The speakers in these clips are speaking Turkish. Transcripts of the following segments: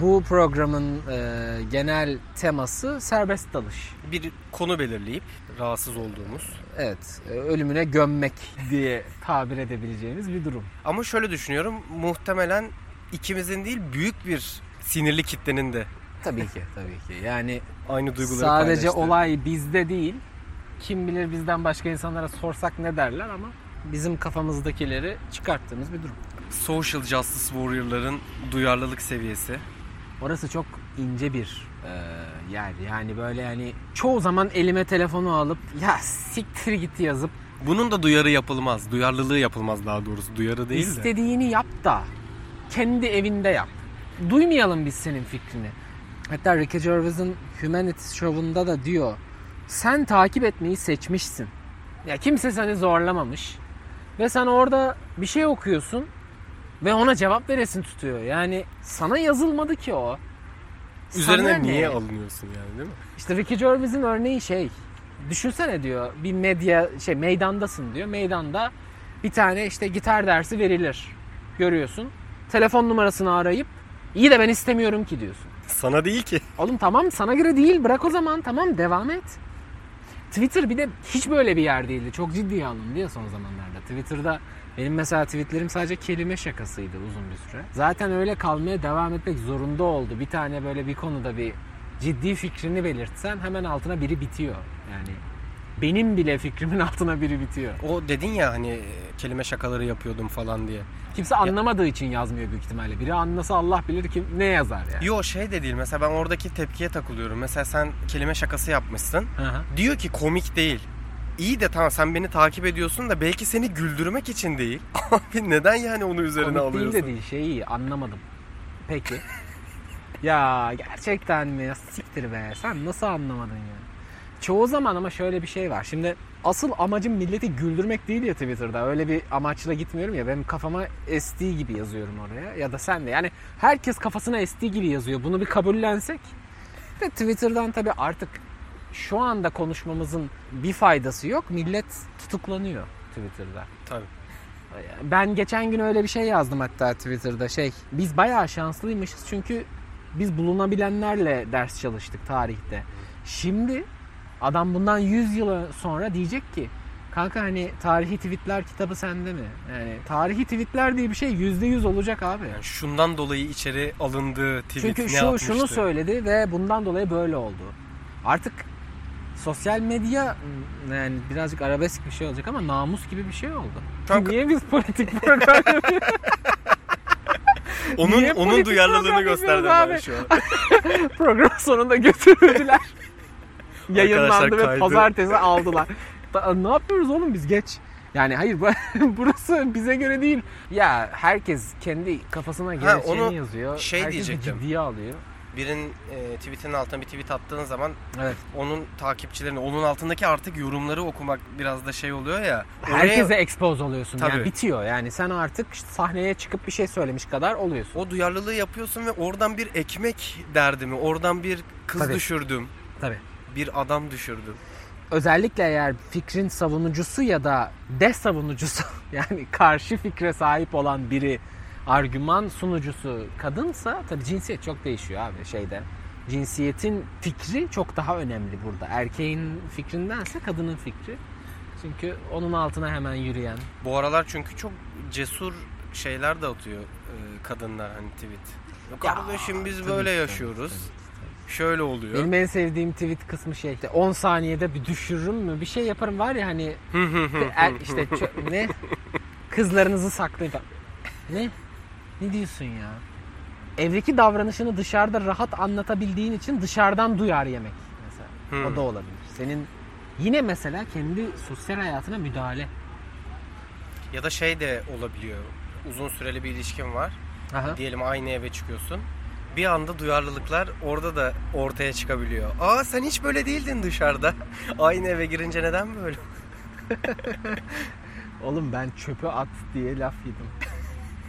Bu programın e, genel teması serbest dalış. Bir konu belirleyip rahatsız olduğumuz. Evet, e, ölümüne gömmek diye tabir edebileceğimiz bir durum. Ama şöyle düşünüyorum. Muhtemelen ikimizin değil büyük bir sinirli kitlenin de Tabii ki, tabii ki. Yani aynı duyguları sadece paylaştığı. olay bizde değil. Kim bilir bizden başka insanlara sorsak ne derler ama bizim kafamızdakileri çıkarttığımız bir durum. Social Justice Warrior'ların duyarlılık seviyesi. Orası çok ince bir e, yer. Yani böyle yani çoğu zaman elime telefonu alıp ya siktir git yazıp Bunun da duyarı yapılmaz. Duyarlılığı yapılmaz daha doğrusu. Duyarı değil de. istediğini yap da kendi evinde yap. Duymayalım biz senin fikrini. Hatta Ricky Gervais'ın Humanities Show'unda da diyor sen takip etmeyi seçmişsin. Ya kimse seni zorlamamış. Ve sen orada bir şey okuyorsun ve ona cevap veresin tutuyor. Yani sana yazılmadı ki o. Sana Üzerine ne? niye alınıyorsun yani değil mi? İşte Ricky Gervais'in örneği şey. Düşünsene diyor bir medya şey meydandasın diyor. Meydanda bir tane işte gitar dersi verilir. Görüyorsun. Telefon numarasını arayıp iyi de ben istemiyorum ki diyorsun. Sana değil ki. Oğlum tamam sana göre değil bırak o zaman tamam devam et. Twitter bir de hiç böyle bir yer değildi. Çok ciddiye alındı ya son zamanlarda. Twitter'da benim mesela tweetlerim sadece kelime şakasıydı uzun bir süre. Zaten öyle kalmaya devam etmek zorunda oldu. Bir tane böyle bir konuda bir ciddi fikrini belirtsen hemen altına biri bitiyor. Yani benim bile fikrimin altına biri bitiyor. O dedin ya hani kelime şakaları yapıyordum falan diye. Kimse anlamadığı için yazmıyor büyük ihtimalle. Biri anlasa Allah bilir kim ne yazar yani. Yo şey de değil mesela ben oradaki tepkiye takılıyorum. Mesela sen kelime şakası yapmışsın. Hı hı. Diyor ki komik değil. İyi de tamam sen beni takip ediyorsun da belki seni güldürmek için değil. Abi neden yani onu üzerine Komik alıyorsun? değil de değil şey iyi anlamadım. Peki. ya gerçekten mi? Ya Siktir be. Sen nasıl anlamadın ya? Çoğu zaman ama şöyle bir şey var. Şimdi asıl amacım milleti güldürmek değil ya Twitter'da. Öyle bir amaçla gitmiyorum ya. Benim kafama estiği gibi yazıyorum oraya. Ya da sen de. Yani herkes kafasına estiği gibi yazıyor. Bunu bir kabullensek. Ve Twitter'dan tabii artık şu anda konuşmamızın bir faydası yok. Millet tutuklanıyor Twitter'da. Tabii. Ben geçen gün öyle bir şey yazdım hatta Twitter'da şey. Biz bayağı şanslıymışız çünkü biz bulunabilenlerle ders çalıştık tarihte. Şimdi adam bundan 100 yıl sonra diyecek ki kanka hani tarihi tweetler kitabı sende mi? Yani tarihi tweetler diye bir şey %100 olacak abi. Yani şundan dolayı içeri alındığı tweet Çünkü ne şu yapmıştı? şunu söyledi ve bundan dolayı böyle oldu. Artık sosyal medya yani birazcık arabesk bir şey olacak ama namus gibi bir şey oldu. Kanka- Niye biz politik program? Onun Niye onun duyarlılığını gösterdim ben şu an. Program sonunda götürüldüler. Yayınlandı ve pazartesi aldılar. Ne yapıyoruz oğlum biz geç. Yani hayır bu- burası bize göre değil. Ya herkes kendi kafasına geleceğini onu yazıyor. şey herkes diyecektim. ciddiye alıyor. Birinin e, tweetinin altına bir tweet attığın zaman Evet. onun takipçilerini, onun altındaki artık yorumları okumak biraz da şey oluyor ya. Oraya- Herkese expose oluyorsun. Yani Tabii. bitiyor. Yani sen artık sahneye çıkıp bir şey söylemiş kadar oluyorsun. o duyarlılığı yapıyorsun ve oradan bir ekmek derdimi, oradan bir kız Tabii. düşürdüm, Tabii. bir adam düşürdüm. Özellikle eğer fikrin savunucusu ya da de savunucusu yani karşı fikre sahip olan biri argüman sunucusu kadınsa tabii cinsiyet çok değişiyor abi şeyde. Cinsiyetin fikri çok daha önemli burada. Erkeğin fikrindense kadının fikri. Çünkü onun altına hemen yürüyen. Bu aralar çünkü çok cesur şeyler de atıyor e, kadınlar hani tweet. Yok Ya, kardeşim biz tabii böyle ki, yaşıyoruz. tabii ki, Şöyle oluyor. Benim en sevdiğim tweet kısmı şey. işte 10 saniyede bir düşürürüm mü? Bir şey yaparım var ya hani er, işte çö- ne? Kızlarınızı saklayın. Ne? Ne diyorsun ya? Evdeki davranışını dışarıda rahat anlatabildiğin için dışarıdan duyar yemek mesela. Hmm. O da olabilir. Senin yine mesela kendi sosyal hayatına müdahale. Ya da şey de olabiliyor. Uzun süreli bir ilişkin var. Aha. Diyelim aynı eve çıkıyorsun. Bir anda duyarlılıklar orada da ortaya çıkabiliyor. Aa sen hiç böyle değildin dışarıda. Aynı eve girince neden böyle? Oğlum ben çöpü at diye laf yedim.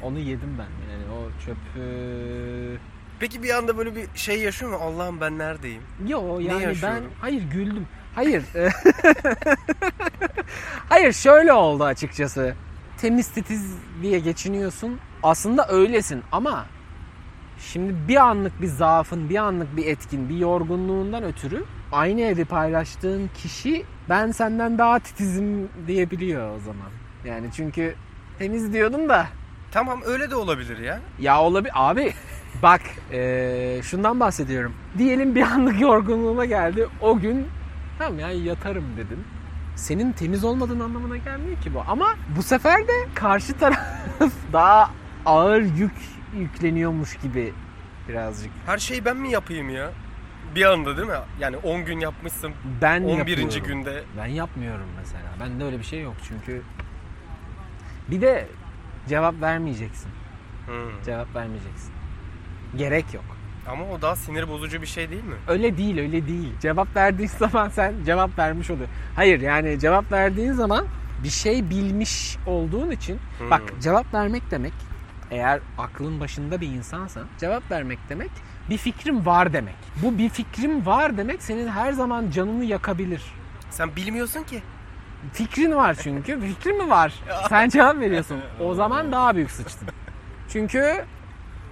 Onu yedim ben. Yani o çöpü Peki bir anda böyle bir şey yaşıyor mu? Allah'ım ben neredeyim? Yo Ne yani ben yaşıyorum? hayır güldüm. Hayır. hayır şöyle oldu açıkçası. Temiz titiz diye geçiniyorsun. Aslında öylesin ama Şimdi bir anlık bir zaafın, bir anlık bir etkin, bir yorgunluğundan ötürü aynı evi paylaştığın kişi ben senden daha titizim diyebiliyor o zaman. Yani çünkü temiz diyordum da Tamam öyle de olabilir ya. ya olabilir abi bak eee, şundan bahsediyorum. Diyelim bir anlık yorgunluğuma geldi. O gün tamam ya yatarım dedin. Senin temiz olmadığın anlamına gelmiyor ki bu. Ama bu sefer de karşı taraf daha ağır yük yükleniyormuş gibi birazcık. Her şeyi ben mi yapayım ya? Bir anda değil mi? Yani 10 gün yapmışsın. Ben 11. yapıyorum. günde Ben yapmıyorum mesela. Bende öyle bir şey yok çünkü bir de cevap vermeyeceksin. Hmm. Cevap vermeyeceksin. Gerek yok. Ama o daha sinir bozucu bir şey değil mi? Öyle değil, öyle değil. Cevap verdiğin zaman sen cevap vermiş oluyor. Hayır yani cevap verdiğin zaman bir şey bilmiş olduğun için Hmm. bak cevap vermek demek eğer aklın başında bir insansan cevap vermek demek bir fikrim var demek. Bu bir fikrim var demek senin her zaman canını yakabilir. Sen bilmiyorsun ki. Fikrin var çünkü. Fikrin mi var? Sen cevap veriyorsun. O zaman daha büyük sıçtın. Çünkü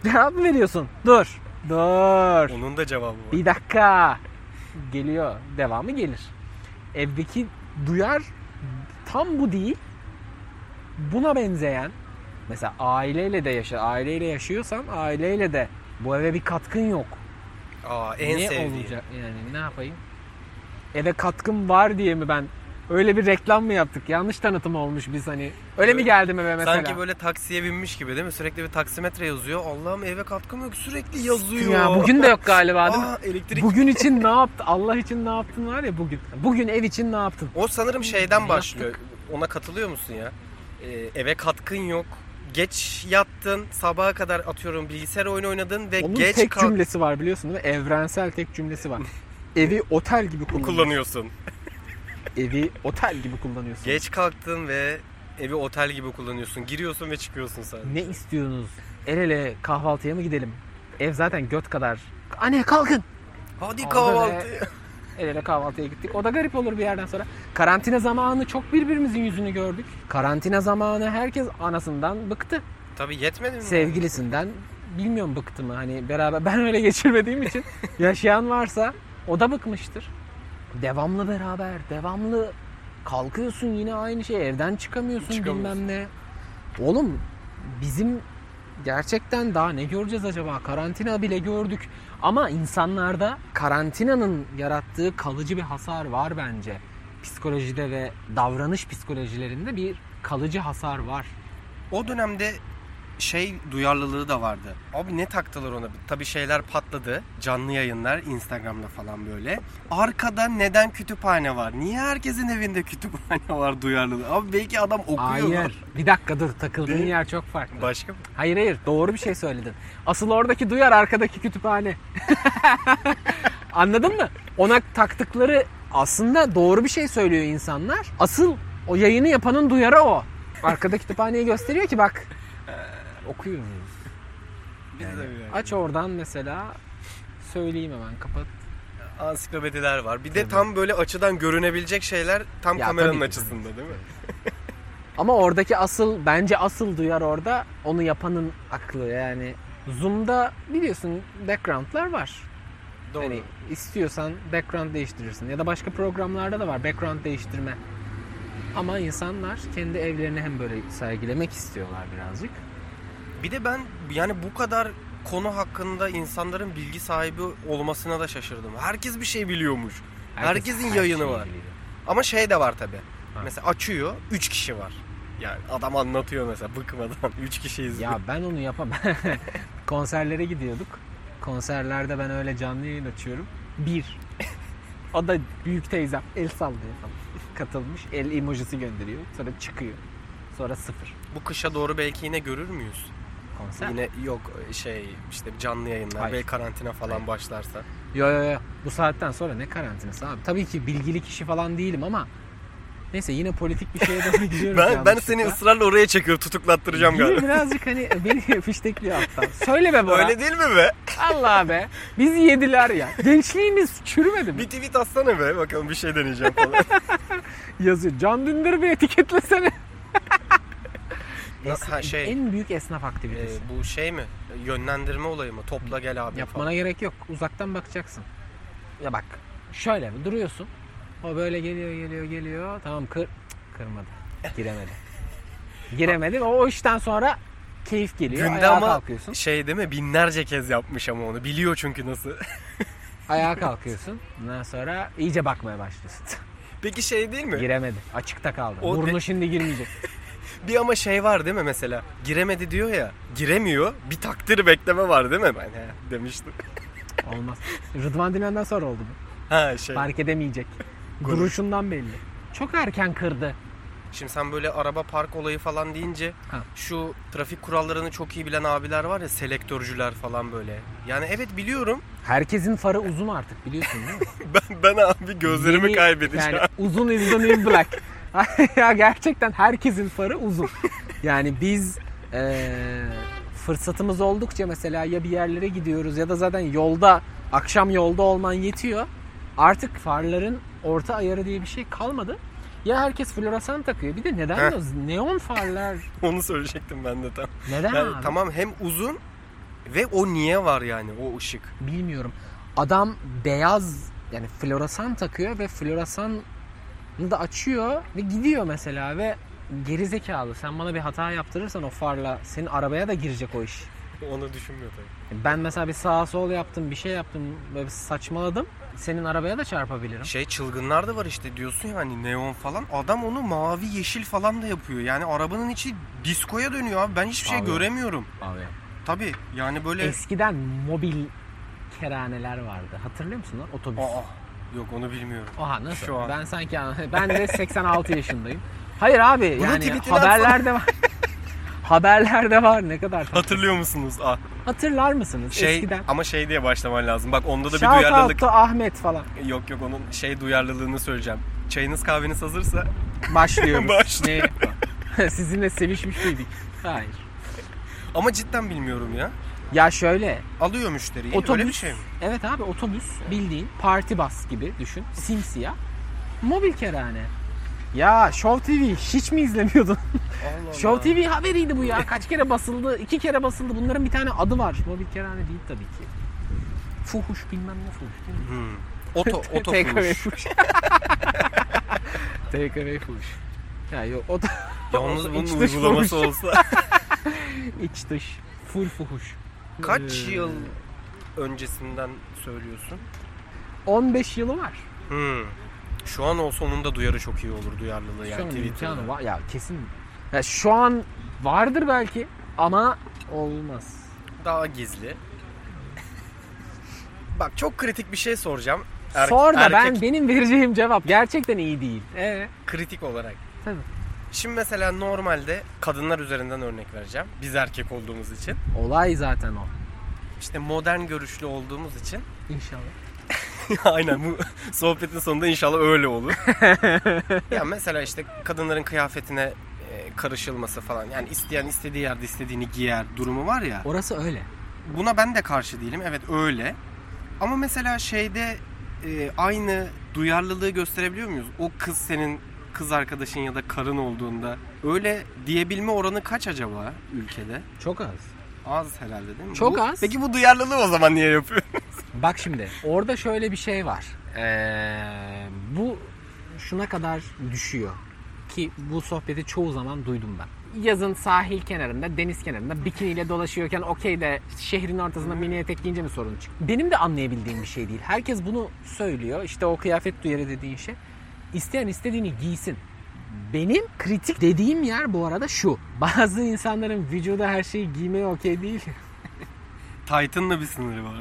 cevap veriyorsun. Dur. Dur. Onun da cevabı var. Bir dakika. Geliyor. Devamı gelir. Evdeki duyar tam bu değil. Buna benzeyen mesela aileyle de yaşa. Aileyle yaşıyorsan aileyle de bu eve bir katkın yok. Aa en ne sevdiğim. olacak yani ne yapayım? Eve katkım var diye mi ben öyle bir reklam mı yaptık? Yanlış tanıtım olmuş biz hani. Öyle mi geldim eve mesela? Sanki böyle taksiye binmiş gibi değil mi? Sürekli bir taksimetre yazıyor. Allah'ım eve katkım yok. Sürekli yazıyor. ya bugün de yok galiba değil mi? Aa, elektrik. Bugün için ne yaptı? Allah için ne yaptın var ya bugün. Bugün ev için ne yaptın? O sanırım şeyden başlıyor. Ona katılıyor musun ya? Ee, eve katkın yok. Geç yattın, sabaha kadar atıyorum bilgisayar oyunu oynadın ve Onun geç tek kalk cümlesi var biliyorsun değil mi? Evrensel tek cümlesi var. Evi otel gibi kullanıyorsun. kullanıyorsun. Evi otel gibi kullanıyorsun. Geç kalktın ve evi otel gibi kullanıyorsun. Giriyorsun ve çıkıyorsun sen. Ne istiyorsunuz? El ele kahvaltıya mı gidelim? Ev zaten göt kadar. Anne kalkın. Hadi Orada kahvaltı. El ele kahvaltıya gittik. O da garip olur bir yerden sonra. Karantina zamanı çok birbirimizin yüzünü gördük. Karantina zamanı herkes anasından bıktı. Tabii yetmedi mi? Sevgilisinden bilmiyorum bıktı mı. Hani beraber ben öyle geçirmediğim için yaşayan varsa o da bıkmıştır. Devamlı beraber, devamlı kalkıyorsun yine aynı şey. Evden çıkamıyorsun Çıkamıyorsun. bilmem ne. Oğlum bizim gerçekten daha ne göreceğiz acaba? Karantina bile gördük. Ama insanlarda karantinanın yarattığı kalıcı bir hasar var bence. Psikolojide ve davranış psikolojilerinde bir kalıcı hasar var. O dönemde şey duyarlılığı da vardı. Abi ne taktılar ona? Tabii şeyler patladı. Canlı yayınlar Instagram'da falan böyle. Arkada neden kütüphane var? Niye herkesin evinde kütüphane var duyarlılığı? Abi belki adam okuyor. Hayır. Bir dakika dur takıldığın Değil. yer çok farklı. Başka mı? Hayır hayır doğru bir şey söyledin. Asıl oradaki duyar arkadaki kütüphane. Anladın mı? Ona taktıkları aslında doğru bir şey söylüyor insanlar. Asıl o yayını yapanın duyarı o. Arkada kütüphaneyi gösteriyor ki bak okuyoruz. Biz de öyle. Aç oradan mesela söyleyeyim hemen kapat. Ansiklopediler var. Bir de Tabii. tam böyle açıdan görünebilecek şeyler tam Ya kameranın tabii açısında değil mi? Ama oradaki asıl bence asıl duyar orada onu yapanın aklı yani. Zoom'da biliyorsun background'lar var. Doğru. Hani istiyorsan background değiştirirsin ya da başka programlarda da var background değiştirme. Ama insanlar kendi evlerini hem böyle sergilemek istiyorlar birazcık. Bir de ben yani bu kadar konu hakkında insanların bilgi sahibi olmasına da şaşırdım. Herkes bir şey biliyormuş. Herkesin her yayını şeyi var. biliyor. Ama şey de var tabi. Mesela açıyor 3 kişi var. Yani adam anlatıyor mesela bıkmadan 3 kişi izliyor. Ya ben onu yapamam. Konserlere gidiyorduk. Konserlerde ben öyle canlı yayın açıyorum. Bir. O da büyük teyzem el sallıyor falan. Katılmış. El emojisi gönderiyor. Sonra çıkıyor. Sonra sıfır. Bu kışa doğru belki yine görür müyüz? Konser. Yine yok şey işte canlı yayınlar Hayır. belki karantina falan Hayır. başlarsa. Yo yo yo. Bu saatten sonra ne karantinası abi? Tabii ki bilgili kişi falan değilim ama neyse yine politik bir şeye doğru gidiyoruz. Ben ben seni ısrarla oraya çekiyorum tutuklattıracağım galiba. Birazcık hani beni fiştekliyor alttan. Söyle be Bora. Öyle değil mi be? Allah be. Bizi yediler ya. Gençliğimiz çürümedi mi? Bir tweet atsana be bakalım bir şey deneyeceğim falan. Yazıyor. Can Dündar'ı bir etiketlesene. Es- Ha, şey. En büyük esnaf aktivitesi. bu şey mi? Yönlendirme olayı mı? Topla gel abi Yapmana falan. gerek yok. Uzaktan bakacaksın. Ya bak şöyle duruyorsun. O böyle geliyor geliyor geliyor. Tamam kır kırmadı. Giremedi. Giremedi. O, o işten sonra keyif geliyor. Günde ayağa ama kalkıyorsun. şey değil mi? Binlerce kez yapmış ama onu. Biliyor çünkü nasıl. Ayağa kalkıyorsun. Ondan sonra iyice bakmaya başlıyorsun. Peki şey değil mi? Giremedi. Açıkta kaldı. O Burnu de- şimdi girmeyecek. Bir ama şey var değil mi mesela? Giremedi diyor ya. Giremiyor. Bir takdir bekleme var değil mi? Ben he, demiştim. Olmaz. Rıdvan Dinen'den sonra oldu bu. Ha şey. Fark edemeyecek. Duruşundan belli. Çok erken kırdı. Şimdi sen böyle araba park olayı falan deyince Ha. şu trafik kurallarını çok iyi bilen abiler var ya selektörcüler falan böyle. Yani evet biliyorum. Herkesin farı uzun artık biliyorsun değil mi? Ben, ben abi gözlerimi Yeni- kaybedeceğim. Yani uzun is the new black. ya gerçekten herkesin farı uzun. Yani biz eee, fırsatımız oldukça mesela ya bir yerlere gidiyoruz ya da zaten yolda akşam yolda olman yetiyor. Artık farların orta ayarı diye bir şey kalmadı. Ya herkes floresan takıyor. Bir de neden o neon farlar? Onu söyleyecektim ben de tam. Neden Yani abi? tamam hem uzun ve o niye var yani o ışık. Bilmiyorum. Adam beyaz yani floresan takıyor ve floresanı da açıyor ve gidiyor mesela ve geri zekalı. Sen bana bir hata yaptırırsan o farla senin arabaya da girecek o iş. Onu düşünmüyor tabii. Ben mesela bir sağa sol yaptım, bir şey yaptım, böyle bir saçmaladım. Senin arabaya da çarpabilirim. Şey çılgınlar da var işte diyorsun ya hani neon falan. Adam onu mavi yeşil falan da yapıyor. Yani arabanın içi diskoya dönüyor abi. Ben hiçbir şey Abi. göremiyorum. Abi. Tabii yani böyle... Eskiden mobil keraneler vardı. Hatırlıyor musun lan? Otobüs. Aa, yok onu bilmiyorum. Oha nasıl? Şu an. Ben sanki ben de 86 yaşındayım. Hayır abi Bunun yani haberlerde var. haberlerde var ne kadar. Hatırlıyor musunuz? Aa, Hatırlar mısınız şey eskiden? ama şey diye başlaman lazım. Bak onda da bir Shout out duyarlılık. to Ahmet falan. Yok yok onun şey duyarlılığını söyleyeceğim. Çayınız kahveniz hazırsa Başlıyoruz. Başlıyor. Ne? Sizinle sevişmiş miydik? Hayır. ama cidden bilmiyorum ya. Ya şöyle Alıyor müşteriyi. otobüs. Öyle bir şey mi? Evet abi otobüs bildiğin parti bas gibi düşün. Simsiyah. Mobil kerane. Ya Show TV hiç mi izlemiyordun? Allah Show TV haberiydi bu ya. Kaç kere basıldı? iki kere basıldı. Bunların bir tane adı var. Mobil kerane değil tabii ki. Fuhuş bilmem ne fuhuş değil mi? Hmm. Oto, oto fuhuş. Take away fuhuş. Ya yok o da Yalnız bunun uygulaması olsa. iç dış. Full fuhuş. Kaç Ee, yıl öncesinden söylüyorsun? 15 yılı var. Hmm. Şu an olsa onun da duyarı çok iyi olur duyarlılığı yani an Twitter'da. imkanı var. Ya kesin. Ya şu an vardır belki ama olmaz. Daha gizli. Bak çok kritik bir şey soracağım. Er- Sor da ben erkek benim vereceğim cevap gerçekten iyi değil. Ee, kritik olarak. tabii. Şimdi mesela normalde kadınlar üzerinden örnek vereceğim. Biz erkek olduğumuz için. Olay zaten o. İşte modern görüşlü olduğumuz için. İnşallah. Aynen bu sohbetin sonunda inşallah öyle olur. ya mesela işte kadınların kıyafetine e, karışılması falan. Yani isteyen istediği yerde istediğini giyer durumu var ya. Orası öyle. Buna ben de karşı değilim. Evet öyle. Ama mesela şeyde e, aynı duyarlılığı gösterebiliyor muyuz? O kız senin kız arkadaşın ya da karın olduğunda öyle diyebilme oranı kaç acaba ülkede? Çok az. Az herhalde değil mi? Çok Bu- az. Peki bu duyarlılığı o zaman niye yapıyor? Bak şimdi orada şöyle bir şey var. Ee, bu şuna kadar düşüyor ki bu sohbeti çoğu zaman duydum ben. Yazın sahil kenarında, deniz kenarında bikiniyle dolaşıyorken okey de şehrin ortasında mini etek giyince mi sorun çık? Benim de anlayabildiğim bir şey değil. Herkes bunu söylüyor. İşte o kıyafet duyarı dediğin şey. İsteyen istediğini giysin. Benim kritik dediğim yer bu arada şu. Bazı insanların vücuda her şeyi giymeye okey değil. Titan'la bir sınırı var.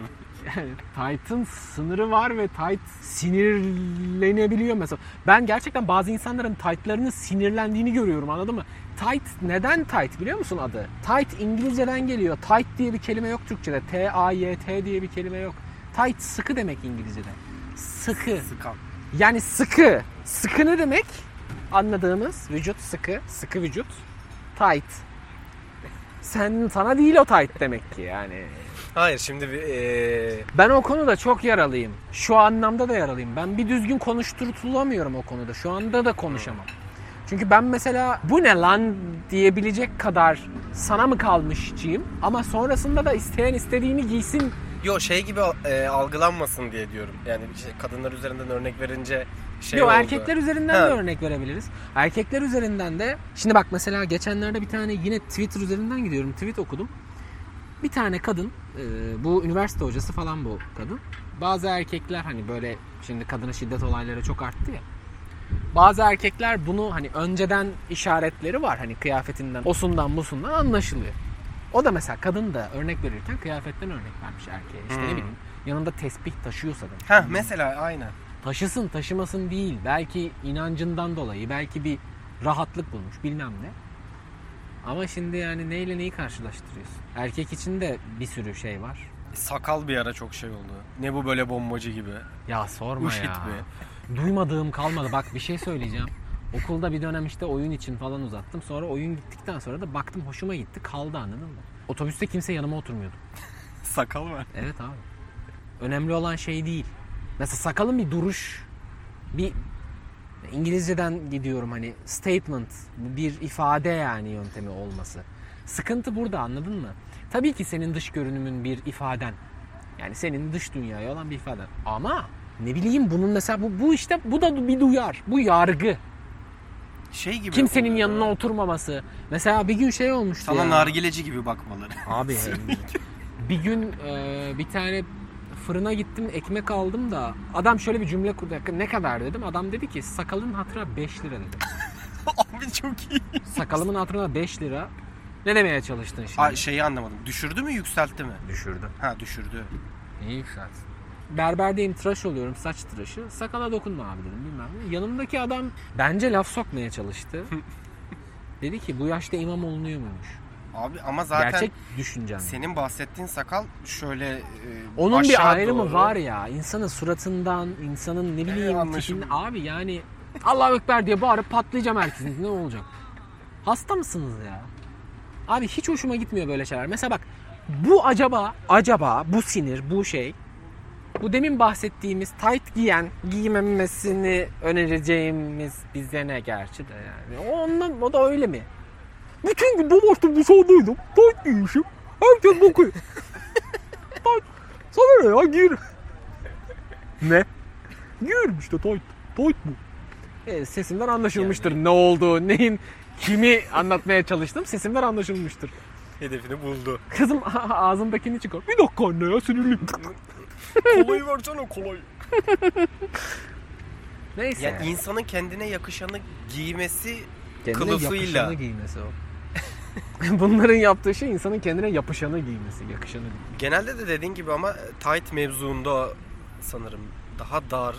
Yani Tight'ın sınırı var ve Tight sinirlenebiliyor mesela. Ben gerçekten bazı insanların Tight'larının sinirlendiğini görüyorum anladın mı? Tight neden tight biliyor musun adı? Tight İngilizceden geliyor. Tight diye bir kelime yok Türkçe'de. T-A-Y-T diye bir kelime yok. Tight sıkı demek İngilizce'de. Sıkı. Sıkan. Yani sıkı. Sıkı ne demek? Anladığımız vücut sıkı. Sıkı vücut. Tight. Sen sana değil o tight demek ki yani. Hayır şimdi bir e, Ben o konuda çok yaralıyım. Şu anlamda da yaralıyım. Ben bir düzgün konuşturtulamıyorum o konuda. Şu anda da konuşamam. Çünkü ben mesela bu ne lan diyebilecek kadar sana mı kalmışçıyım ama sonrasında da isteyen istediğini giysin Yo şey gibi e, algılanmasın diye diyorum. Yani işte kadınlar üzerinden örnek verince şey Yok oldu. erkekler üzerinden Ha. de örnek verebiliriz. Erkekler üzerinden de şimdi bak mesela geçenlerde bir tane yine Twitter üzerinden gidiyorum. Tweet okudum. Bir tane kadın e, bu üniversite hocası falan bu kadın. Bazı erkekler hani böyle şimdi kadına şiddet olayları çok arttı ya. Bazı erkekler bunu hani önceden işaretleri var hani kıyafetinden, osundan, busundan anlaşılıyor. O da mesela kadın da örnek verirken kıyafetten örnek vermiş erkeğe. İşte ne Hmm. bileyim yanında tesbih taşıyorsa demiş. Heh mesela aynen. Taşısın taşımasın değil. Belki inancından dolayı belki bir rahatlık bulmuş bilmem ne. Ama şimdi yani neyle neyi karşılaştırıyorsun? Erkek için de bir sürü şey var. Sakal bir ara çok şey oldu. Ne bu böyle bombacı gibi. Ya sorma Işit ya. be. Duymadığım kalmadı. Bak bir şey söyleyeceğim. Okulda bir dönem işte oyun için falan uzattım. Sonra oyun gittikten sonra da baktım hoşuma gitti. Kaldı anladın mı? Otobüste kimse yanıma oturmuyordu. Sakal var. Evet abi. Önemli olan şey değil. Mesela sakalın bir duruş, bir İngilizceden gidiyorum hani statement, bir ifade yani yöntemi olması. Sıkıntı burada anladın mı? Tabii ki senin dış görünümün bir ifaden. Yani senin dış dünyaya olan bir ifaden. Ama ne bileyim bunun mesela bu, bu işte bu da bir duyar. Bu yargı. Şey gibi. Kimsenin oluyor. yanına oturmaması. Mesela bir gün şey olmuştu Sana ya. nargileci gibi bakmaları. Abi bir gün e, bir tane fırına gittim ekmek aldım da adam şöyle bir cümle kurdu. Ne kadar dedim. Adam dedi ki sakalın hatırına 5 lira dedi. Abi çok iyi. Sakalımın hatırına 5 lira. Ne demeye çalıştın şimdi? Aa, şeyi anlamadım. Düşürdü mü yükseltti mi? Düşürdüm. Ha düşürdü. İyi yükseltsin. Berberdeyim tıraş oluyorum saç tıraşı. Sakala dokunma abi dedim bilmem ne. Yanımdaki adam bence laf sokmaya çalıştı. dedi ki bu yaşta imam olunuyor muymuş? Abi ama zaten Gerçek düşüncem. senin bahsettiğin sakal şöyle e, Onun bir ayrımı doğru. var ya. insanın suratından, insanın ne bileyim anlaşıldı. tipinden. Abi yani Allahu Ekber diye bağırıp patlayacağım herkesin. Ne olacak? Hasta mısınız ya? Abi hiç hoşuma gitmiyor böyle şeyler. Mesela bak bu acaba, acaba bu sinir, bu şey bu demin bahsettiğimiz tight giyen, giymemesini önereceğimiz bize ne gerçi de yani. O, ondan, o da öyle mi? Bütün gün dolaştım dışarıdaydım. Tight giymişim. Herkes bakıyor. tight. Sana ne ya gir. ne? Giyiyorum işte tight. Tight bu. E, sesimden anlaşılmıştır ne olduğu, neyin kimi anlatmaya çalıştım sesimden anlaşılmıştır. Hedefini buldu. Kızım ağzındakini çıkar. Bir dakika anne ya sinirliyim. kolayı versene kolayı. Neyse. Yani insanın kendine yakışanı giymesi Kendine kılıfıyla. yapışanı giymesi o. Bunların yaptığı şey insanın kendine yapışanı giymesi, yakışanı genelde de dediğin gibi ama tight mevzuunda sanırım daha dar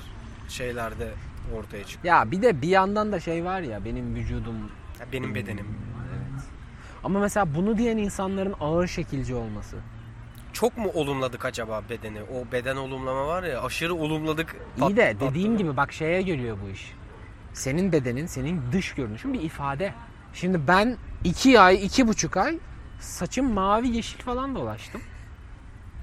şeylerde ortaya çıkıyor. Ya bir de bir yandan da şey var ya benim vücudum Ya benim bedenim. Evet. Ama mesela bunu diyen insanların ağır şekilci olması. Çok mu olumladık acaba bedeni? O beden olumlama var ya aşırı olumladık. İyi de pat- dediğim gibi bak şeye geliyor bu iş. Senin bedenin, senin dış görünüşün bir ifade. Şimdi ben iki ay, iki buçuk ay saçım mavi yeşil falan dolaştım.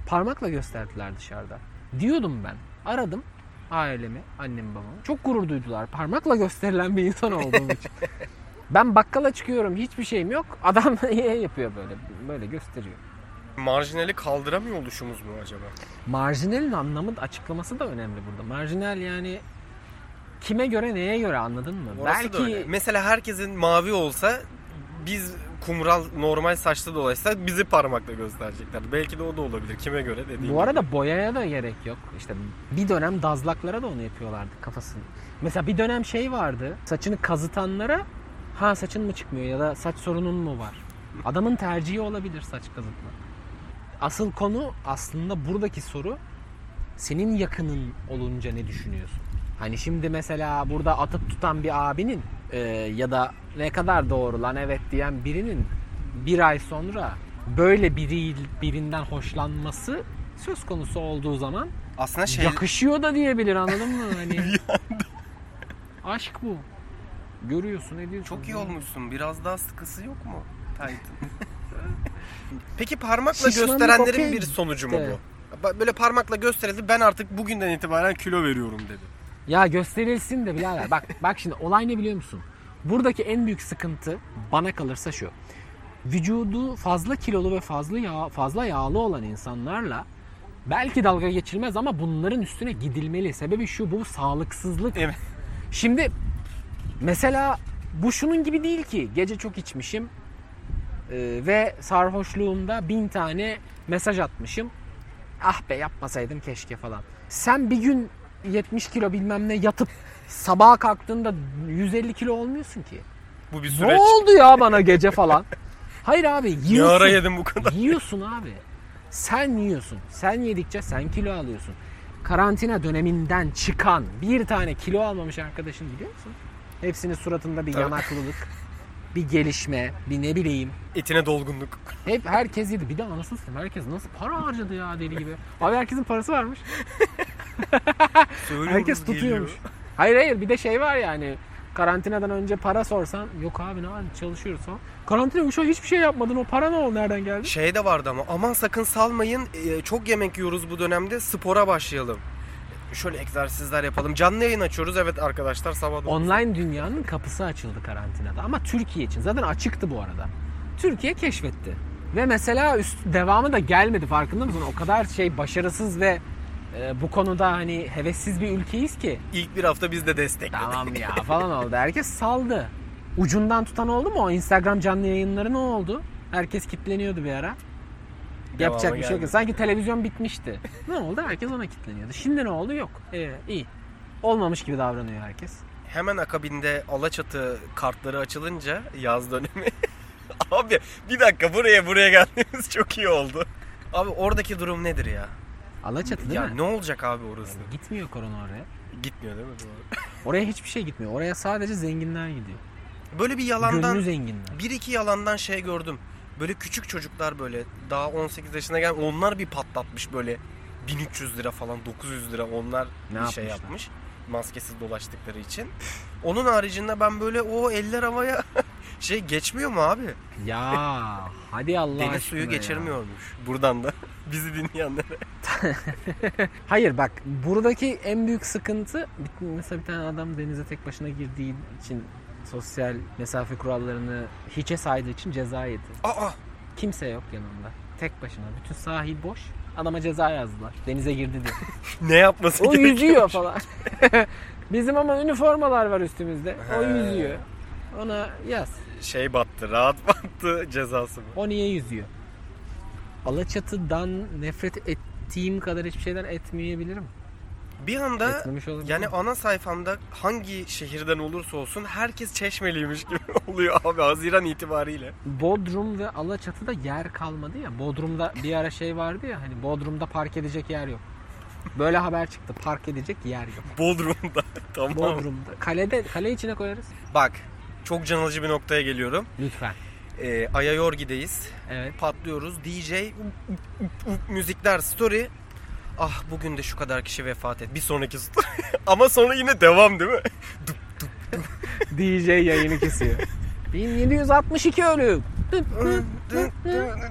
Parmakla gösterdiler dışarıda. Diyordum ben. Aradım ailemi, annemi babamı. Çok gurur duydular. Parmakla gösterilen bir insan olduğum için. Ben bakkala çıkıyorum hiçbir şeyim yok. Adam yapıyor böyle. Böyle gösteriyor. Marjinali kaldıramıyor oluşumuz mu acaba? Marjinalin anlamı açıklaması da önemli burada. Marjinal yani kime göre neye göre anladın mı? Orası da öyle. Belki Mesela herkesin mavi olsa biz kumral normal saçlı dolaysak bizi parmakla gösterecekler. Belki de o da olabilir. Kime göre dediğim bu arada boyaya da gerek yok. İşte bir dönem dazlaklara da onu yapıyorlardı kafasını. Mesela bir dönem şey vardı. Saçını kazıtanlara ha saçın mı çıkmıyor ya da saç sorunun mu var? Adamın tercihi olabilir saç kazıtma. Asıl konu aslında buradaki soru senin yakının olunca ne düşünüyorsun? Hani şimdi mesela burada atıp tutan bir abinin e, ya da ne kadar doğru lan evet diyen birinin bir ay sonra böyle biri, birinden hoşlanması söz konusu olduğu zaman Aslında şey yakışıyor da diyebilir anladın mı? Hani aşk bu. Görüyorsun ediyorsun. çok iyi olmuşsun. Biraz daha sıkısı yok mu? Titan. Peki parmakla Şişmanlık gösterenlerin okey bir sonucu mu de. bu? Böyle parmakla gösterildi ben artık bugünden itibaren kilo veriyorum dedi. Ya gösterilsin de birader. Bak bak şimdi olay ne biliyor musun? Buradaki en büyük sıkıntı bana kalırsa şu. Vücudu fazla kilolu ve fazla yağ, fazla yağlı olan insanlarla belki dalga geçilmez ama bunların üstüne gidilmeli. Sebebi şu bu sağlıksızlık. Evet. Şimdi mesela bu şunun gibi değil ki. Gece çok içmişim e, ve sarhoşluğumda bin tane mesaj atmışım. Ah be yapmasaydım keşke falan. Sen bir gün 70 kilo bilmem ne yatıp sabaha kalktığında 150 kilo olmuyorsun ki. Bu bir Ne süreç. oldu ya bana gece falan? Hayır abi Ne yiyorsun. ara yedim bu kadar? Yiyorsun abi. Sen yiyorsun. Sen yedikçe sen kilo alıyorsun. Karantina döneminden çıkan bir tane kilo almamış arkadaşın biliyor musun? Hepsinin suratında bir yanaklılık, bir gelişme, bir ne bileyim. Etine dolgunluk. Hep herkes yedi. Bir de anasını satayım herkes nasıl para harcadı ya deli gibi. Abi herkesin parası varmış. Herkes geliyor. tutuyormuş. Hayır hayır bir de şey var yani. Karantinadan önce para sorsan yok abi ne var çalışıyoruz falan. Karantina an hiçbir şey yapmadın o para ne oldu nereden geldi? Şey de vardı ama aman sakın salmayın. Ee, çok yemek yiyoruz bu dönemde. Spora başlayalım. Şöyle egzersizler yapalım. Canlı yayın açıyoruz. Evet arkadaşlar sabah dokuz. Online dünyanın kapısı açıldı karantinada ama Türkiye için zaten açıktı bu arada. Türkiye keşfetti. Ve mesela üst devamı da gelmedi farkında mısın? O kadar şey başarısız ve e, bu konuda hani hevessiz bir ülkeyiz ki. İlk bir hafta biz de destekledik. Tamam ya falan oldu. Herkes saldı. Ucundan tutan oldu mu? O Instagram canlı yayınları ne oldu? Herkes kitleniyordu bir ara. Yapacak bir şey yok. Sanki televizyon bitmişti. ne oldu? Herkes ona kitleniyordu. Şimdi ne oldu? Yok. Ee, iyi. Olmamış gibi davranıyor herkes. Hemen akabinde Alaçatı kartları açılınca yaz dönemi. Abi bir dakika buraya buraya geldiğimiz çok iyi oldu. Abi oradaki durum nedir ya? Alaçatı değil ya mi? ne olacak abi orası? Gitmiyor korona oraya. Gitmiyor değil mi? Doğru. Oraya hiçbir şey gitmiyor. Oraya sadece zenginler gidiyor. Böyle bir yalandan Gönlü zenginler. bir iki yalandan şey gördüm. Böyle küçük çocuklar böyle daha 18 yaşına gelen onlar bir patlatmış böyle 1300 lira falan 900 lira onlar Ne bir şey yapmışlar? yapmış. Maskesiz dolaştıkları için. Onun haricinde ben böyle o eller havaya şey geçmiyor mu abi? Ya hadi Allah Deniz suyu ya. geçirmiyormuş. Buradan da bizi dinleyenlere. Hayır bak buradaki en büyük sıkıntı mesela bir tane adam denize tek başına girdiği için sosyal mesafe kurallarını hiçe saydığı için ceza yedi. Aa Kimse yok yanında. Tek başına. Bütün sahil boş. Adama ceza yazdılar. Denize girdi diye. ne yapması O yüzüyor falan. Bizim ama üniformalar var üstümüzde. O He. yüzüyor. Ona yaz. Şey battı, rahat battı cezası mı? O niye yüzüyor? Alaçatı'dan nefret ettiğim kadar hiçbir şeyden etmeyebilirim. Bir anda yani ana sayfamda hangi şehirden olursa olsun herkes çeşmeliymiş gibi oluyor abi Haziran itibariyle. Bodrum ve Alaçatı'da yer kalmadı ya. Bodrum'da bir ara şey vardı ya hani Bodrum'da park edecek yer yok. Böyle haber çıktı. Park edecek yer yok. Bodrum'da. tamam. Bodrum'da. Kalede, kale içine koyarız. Bak çok can alıcı bir noktaya geliyorum. Lütfen. Ee, Ayayorgi'deyiz. Evet. Patlıyoruz. DJ müzikler story. Ah bugün de şu kadar kişi vefat et. Bir sonraki story. Ama sonra yine devam değil mi? DJ yayını kesiyor. 1762 ölüm.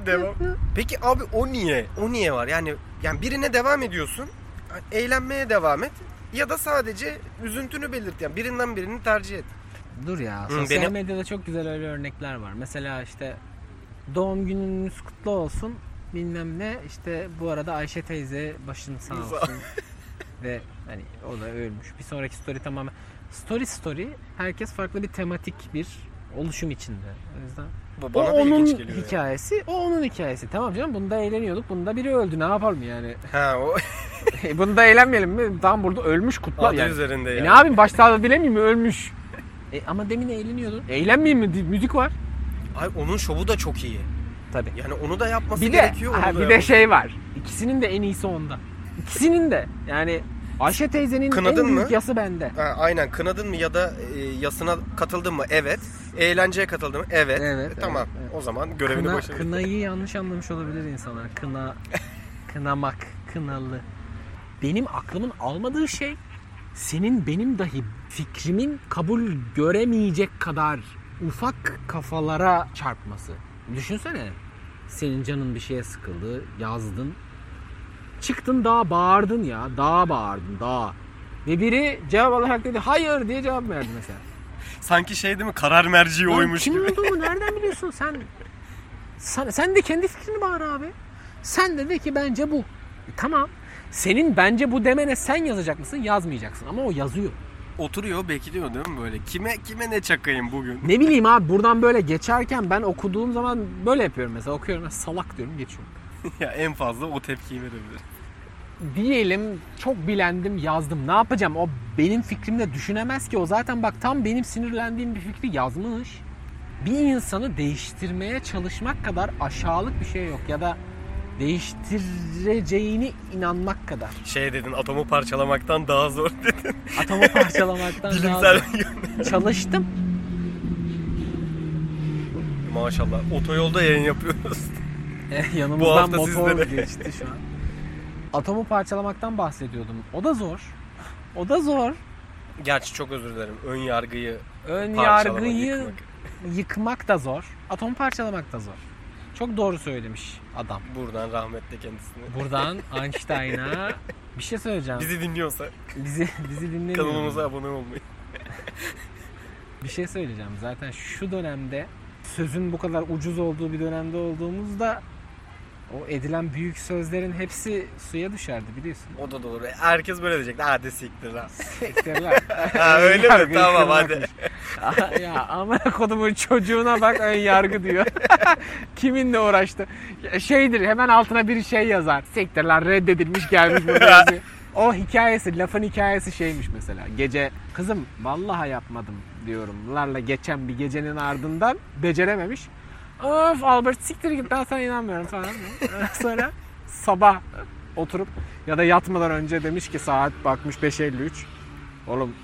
devam. Peki abi o niye? O niye var? Yani yani birine devam ediyorsun. Eğlenmeye devam et. Ya da sadece üzüntünü belirt. Yani birinden birini tercih et. Dur ya. Sosyal benim- medyada çok güzel öyle örnekler var. Mesela işte doğum gününüz kutlu olsun bilmem ne işte bu arada Ayşe teyze başın sağ olsun ve hani o da ölmüş. Bir sonraki story tamamen story story herkes farklı bir tematik bir oluşum içinde. O yüzden Bu o bana da onun geliyor. yani. hikayesi, o onun hikayesi. Tamam canım bunda eğleniyorduk. Bunda biri öldü. Ne yapalım yani? Ha o bunda eğlenmeyelim mi? Tam burada ölmüş kutlar adı yani. üzerinde E yani. ne yapayım başta bilemeyeyim mi ölmüş. E ama demin eğleniyordun. Eğlenmeyeyim mi? Müzik var. Ay onun şovu da çok iyi. Tabii. Yani onu da yapması Bir de gerekiyor. onu ha, bir de yapması- şey var. İkisinin de en iyisi onda. İkisinin de. Yani Ayşe teyzenin Kınadın en büyük mı? yası bende. Ha, aynen kınadın mı ya da e, yasına katıldın mı? Evet. Eğlenceye katıldın mı? Evet. Evet, E, tamam. evet, evet. O zaman görevini Kına, başarılı. kınayı yanlış anlamış olabilir insanlar. Kına, kınamak, kınalı. Benim aklımın almadığı şey senin benim dahi fikrimin kabul göremeyecek kadar ufak kafalara çarpması. Düşünsene. Senin canın bir şeye sıkıldı, yazdın. Çıktın daha bağırdın ya. Daha bağırdın, daha. Ve biri cevap olarak dedi hayır diye cevap verdi mesela. Sanki şey değil mi karar merci Lan oymuş kim gibi. olduğumu nereden biliyorsun sen? sen? Sen de kendi fikrini bağır abi. Sen de de ki bence bu. E, tamam. Senin bence bu demene sen yazacak mısın? Yazmayacaksın ama o yazıyor. Oturuyor bekliyor değil mi böyle? Kime kime ne çakayım bugün? Ne bileyim abi buradan böyle geçerken ben okuduğum zaman böyle yapıyorum mesela okuyorum salak diyorum geçiyorum. ya en fazla o tepkiyi verebilir. Diyelim çok bilendim yazdım ne yapacağım o benim fikrimde düşünemez ki o zaten bak tam benim sinirlendiğim bir fikri yazmış. Bir insanı değiştirmeye çalışmak kadar aşağılık bir şey yok ya da değiştireceğini inanmak kadar. Şey dedin atomu parçalamaktan daha zor dedin. Atomu parçalamaktan daha zor. Çalıştım. Maşallah otoyolda yayın yapıyoruz. Bu Yanımızdan motor sizlere. geçti şu an. Atomu parçalamaktan bahsediyordum. O da zor. O da zor. Gerçi çok özür dilerim. Ön yargıyı Ön yargıyı yıkmak. yıkmak da zor. Atom parçalamak da zor. Çok doğru söylemiş adam. Buradan rahmetle kendisine. Buradan Einstein'a bir şey söyleyeceğim. Bizi dinliyorsa bizi bizi dinlemiyor. kanalımıza abone olmayı. Bir şey söyleyeceğim. Zaten şu dönemde sözün bu kadar ucuz olduğu bir dönemde olduğumuzda o edilen büyük sözlerin hepsi suya düşerdi biliyorsun. O da doğru. Herkes böyle diyecek. Hadi siktir lan. Sektirler. Ha, öyle mi? Tamam hadi. kırmakmış. ya amına kodumun çocuğuna bak ön yargı diyor. Kiminle uğraştı? Şeydir hemen altına bir şey yazar. Sektirler reddedilmiş gelmiş yazıyor. O hikayesi, lafın hikayesi şeymiş mesela. Gece kızım vallahi yapmadım diyorum. Larla geçen bir gecenin ardından becerememiş. Of Albert siktir git ben sana inanmıyorum falan. Sonra sabah oturup ya da yatmadan önce demiş ki saat bakmış 5.53. Oğlum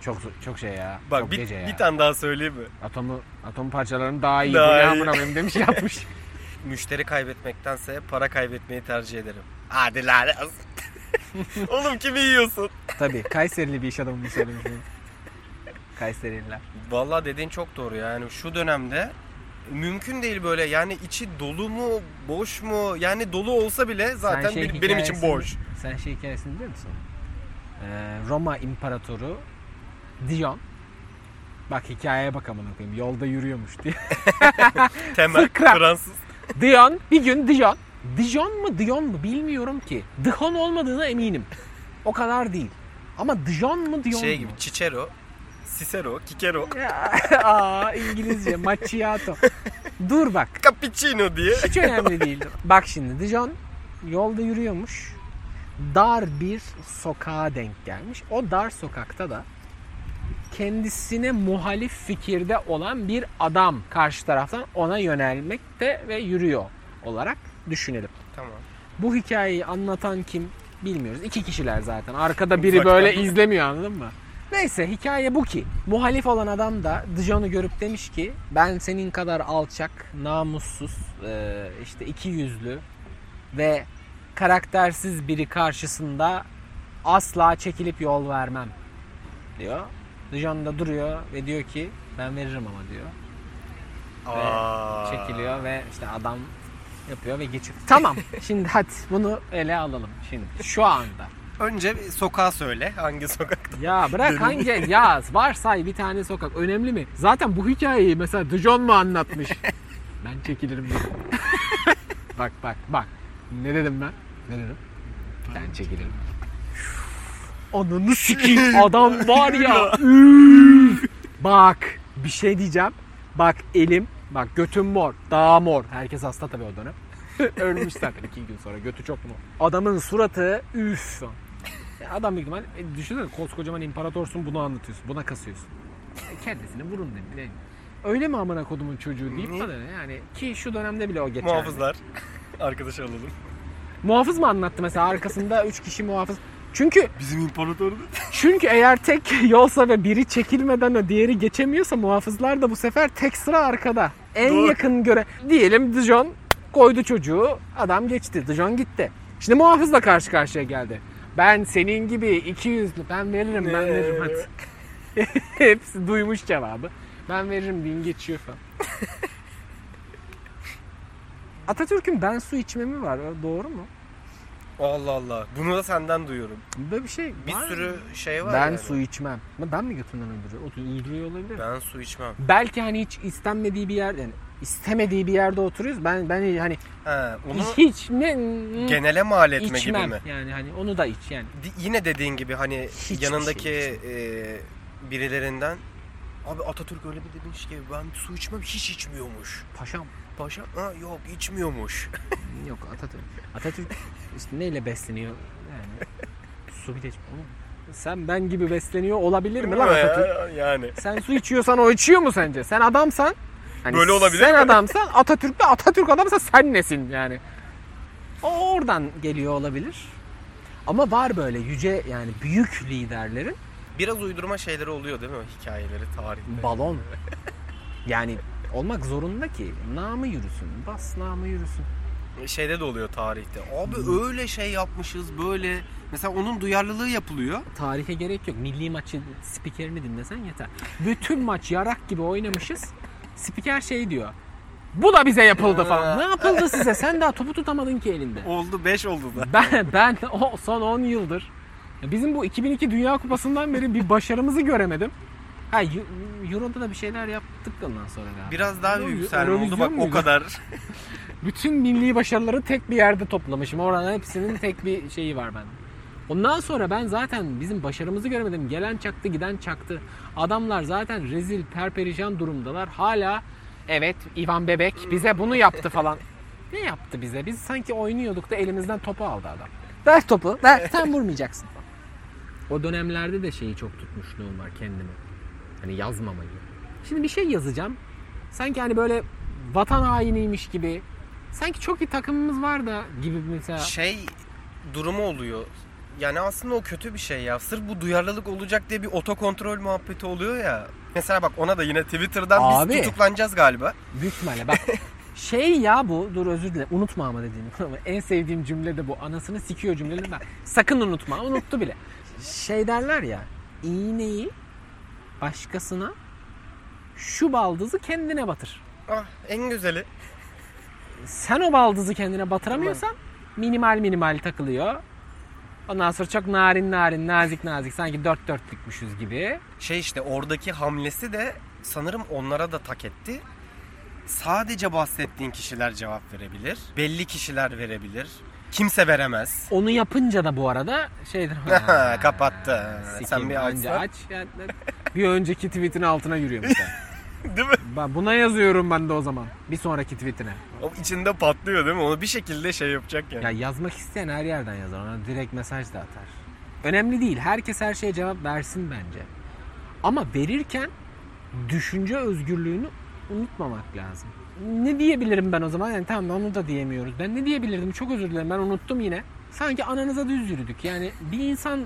çok çok şey ya. Bak çok bir, gece ya. bir tane daha söyleyeyim mi? Atomu atom parçalarının daha iyi. Daha bu iyi. amına koyayım demiş yatmış. Müşteri kaybetmektense para kaybetmeyi tercih ederim. Hadi lan. Oğlum kimi yiyorsun? Tabii Kayserili bir iş adamı söylemiş. bunu. Kayserililer. Vallahi dediğin çok doğru yani şu dönemde mümkün değil böyle yani içi dolu mu boş mu yani dolu olsa bile zaten şey benim, benim için boş. Sen şey hikayesini biliyor musun? Ee, Roma İmparatoru Dion Bak hikayeye bak amına koyayım. Yolda yürüyormuş diye. Temel Fıkra. Fransız. Dion bir gün Dijon. Dijon mu Dion mu bilmiyorum ki. Dijon olmadığına eminim. O kadar değil. Ama Dijon mu Dion Şey mu? gibi Cicero, Cicero, Kikero, Aa, İngilizce macchiato. Dur bak. Cappuccino diye. Hiç önemli değil. Bak şimdi Dijon yolda yürüyormuş. Dar bir sokağa denk gelmiş. O dar sokakta da kendisine muhalif fikirde olan bir adam karşı taraftan ona yönelmekte ve yürüyor olarak düşünelim. Tamam. Bu hikayeyi anlatan kim bilmiyoruz. İki kişiler zaten. Arkada biri Uzaktan. böyle izlemiyor anladın mı? Neyse hikaye bu ki. Muhalif olan adam da Dijon'u görüp demiş ki ben senin kadar alçak, namussuz, e, işte iki yüzlü ve karaktersiz biri karşısında asla çekilip yol vermem diyor. Dijon da duruyor ve diyor ki ben veririm ama diyor. Ve Aa. çekiliyor ve işte adam yapıyor ve geçiyor. Tamam. Şimdi hadi bunu ele alalım şimdi. Şu anda. Önce sokağa söyle. Hangi sokakta? Ya bırak hangi ya varsay bir tane sokak önemli mi? Zaten bu hikayeyi mesela Dijon mu anlatmış? ben çekilirim bak bak bak. Ne dedim ben? Ne dedim? Ben çekilirim. Ananı sikeyim adam var ya. üf. bak bir şey diyeceğim. Bak elim bak götüm mor. Daha mor. Herkes hasta tabii o dönem. Ölmüş zaten iki gün sonra. Götü çok mor. Adamın suratı üf. Ya Adam büyük ihtimal e, düşünsene koskocaman imparatorsun bunu anlatıyorsun. Buna kasıyorsun. E, Kendisini vurun ne bileyim. Öyle mi amına kodumun çocuğu deyip bana ne? yani ki şu dönemde bile o geçerli. Muhafızlar. Arkadaş alalım. Muhafız mı anlattı mesela arkasında 3 kişi muhafız. Çünkü Bizim imparatordu. çünkü eğer tek yolsa ve biri çekilmeden o diğeri geçemiyorsa muhafızlar da bu sefer tek sıra arkada. En Doğru. yakın göre diyelim Dijon koydu çocuğu adam geçti Dijon gitti. Şimdi muhafızla karşı karşıya geldi. Ben senin gibi iki yüzlü ben veririm ben veririm hadi. Hepsi duymuş cevabı. Ben veririm deyin geçiyor falan. Atatürk'ün ben su içmemi var. Doğru mu? Allah Allah. Bunu da senden duyuyorum. Böyle bir şey Bir var sürü mı? şey var Ben yani. su içmem. Ama ben mi götümden uyduruyor? O da uyduruyor olabilir. Ben su içmem. Belki hani hiç istenmediği bir yer yani istemediği bir yerde oturuyoruz. Ben ben hani He, onu hiç ne genele mal etme içmem. gibi mi? Yani hani onu da iç yani. Di- yine dediğin gibi hani Hiçbir yanındaki şey e, birilerinden abi Atatürk öyle bir demiş ki ben su içmem hiç içmiyormuş. Paşam Paşa ha, yok içmiyormuş. yok Atatürk. Atatürk işte neyle besleniyor? Yani su de oğlum. Sen ben gibi besleniyor olabilir mi lan Atatürk? yani. Sen su içiyorsan o içiyor mu sence? Sen adamsan hani Böyle olabilir Sen mi? adamsan Atatürk de Atatürk adamsa sen nesin yani? O oradan geliyor olabilir. Ama var böyle yüce yani büyük liderlerin Biraz uydurma şeyleri oluyor değil mi? Hikayeleri, tarihte. balon. Yani olmak zorunda ki namı yürüsün. Bas namı yürüsün. Şeyde de oluyor tarihte. Abi öyle şey yapmışız böyle. Mesela onun duyarlılığı yapılıyor. Tarihe gerek yok. Milli maçı spikerini dinlesen yeter. Bütün maç yarak gibi oynamışız. Spiker şey diyor. Bu da bize yapıldı falan. Ne yapıldı size? Sen daha topu tutamadın ki elinde. Oldu 5 oldu da. Ben ben o son 10 yıldır bizim bu 2002 Dünya Kupası'ndan beri bir başarımızı göremedim. Ha Eu- Euro'da da bir şeyler yaptık ondan sonra galiba. Biraz daha bir yükselme oldu bak o kadar. Bütün milli başarıları tek bir yerde toplamışım. Oradan hepsinin tek bir şeyi var bende. Ondan sonra ben zaten bizim başarımızı göremedim. Gelen çaktı, giden çaktı. Adamlar zaten rezil, perperişan durumdalar. Hala evet Ivan Bebek bize bunu yaptı falan. Ne yaptı bize? Biz sanki oynuyorduk da elimizden topu aldı adam. Ver topu, ver. Sen vurmayacaksın. O dönemlerde de şeyi çok tutmuşluğum var kendime. Hani yazmamayı. Şimdi bir şey yazacağım. Sanki hani böyle vatan hainiymiş gibi. Sanki çok iyi takımımız var da gibi mesela. Şey durumu oluyor. Yani aslında o kötü bir şey ya. Sırf bu duyarlılık olacak diye bir otokontrol muhabbeti oluyor ya. Mesela bak ona da yine Twitter'dan Abi. biz tutuklanacağız galiba. Büyük ihtimalle bak. Şey ya bu dur özür dilerim unutma ama dediğim ama en sevdiğim cümle de bu anasını sikiyor cümleleri ben sakın unutma unuttu bile şey derler ya iğneyi başkasına şu baldızı kendine batır Ah en güzeli. sen o baldızı kendine batıramıyorsan minimal minimal takılıyor ondan sonra çok narin narin nazik nazik sanki dört dörtlükmüşüz gibi Şey işte oradaki hamlesi de sanırım onlara da tak etti. Sadece bahsettiğin kişiler cevap verebilir. Belli kişiler verebilir. Kimse veremez. onu yapınca da bu arada şeydir Kapattı. Sikeyim, Sen bir anca açsan. aç. yani bir önceki tweetin altına yürüyor mesela. Değil mi? ben buna yazıyorum ben de o zaman. Bir sonraki tweetine. O içinde patlıyor değil mi? Onu bir şekilde şey yapacak yani. Ya yazmak isteyen her yerden yazar. Ona direkt mesaj da atar. Önemli değil. Herkes her şeye cevap versin bence. Ama verirken düşünce özgürlüğünü unutmamak lazım. Ne diyebilirim ben o zaman? Yani tamam onu da diyemiyoruz. Ben ne diyebilirdim? Çok özür dilerim. Ben unuttum yine. Sanki ananıza düz yürüdük. Yani bir insan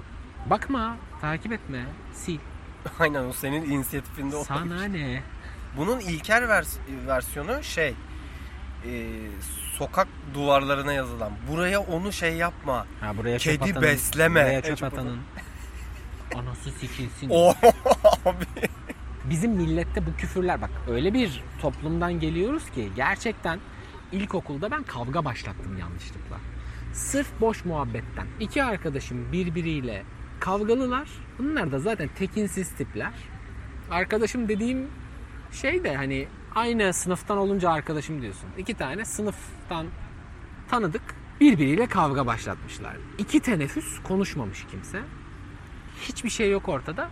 bakma, takip etme, sil. Aynen o senin inisiyatifinde olan. Sana ne? Bunun ilker vers- versiyonu şey e, sokak duvarlarına yazılan. Buraya onu şey yapma. Ha buraya Kedi atanın- besleme. Buraya çöp atanın. Anası sikilsin. Abi. Bizim millette bu küfürler bak öyle bir toplumdan geliyoruz ki gerçekten ilkokulda ben kavga başlattım yanlışlıkla. Sırf boş muhabbetten. İki arkadaşım birbiriyle kavgalılar. Bunlar da zaten tekinsiz tipler. Arkadaşım dediğim şey de hani aynı sınıftan olunca arkadaşım diyorsun. İki tane sınıftan tanıdık birbiriyle kavga başlatmışlar. İki teneffüs konuşmamış kimse. Hiçbir şey yok ortada.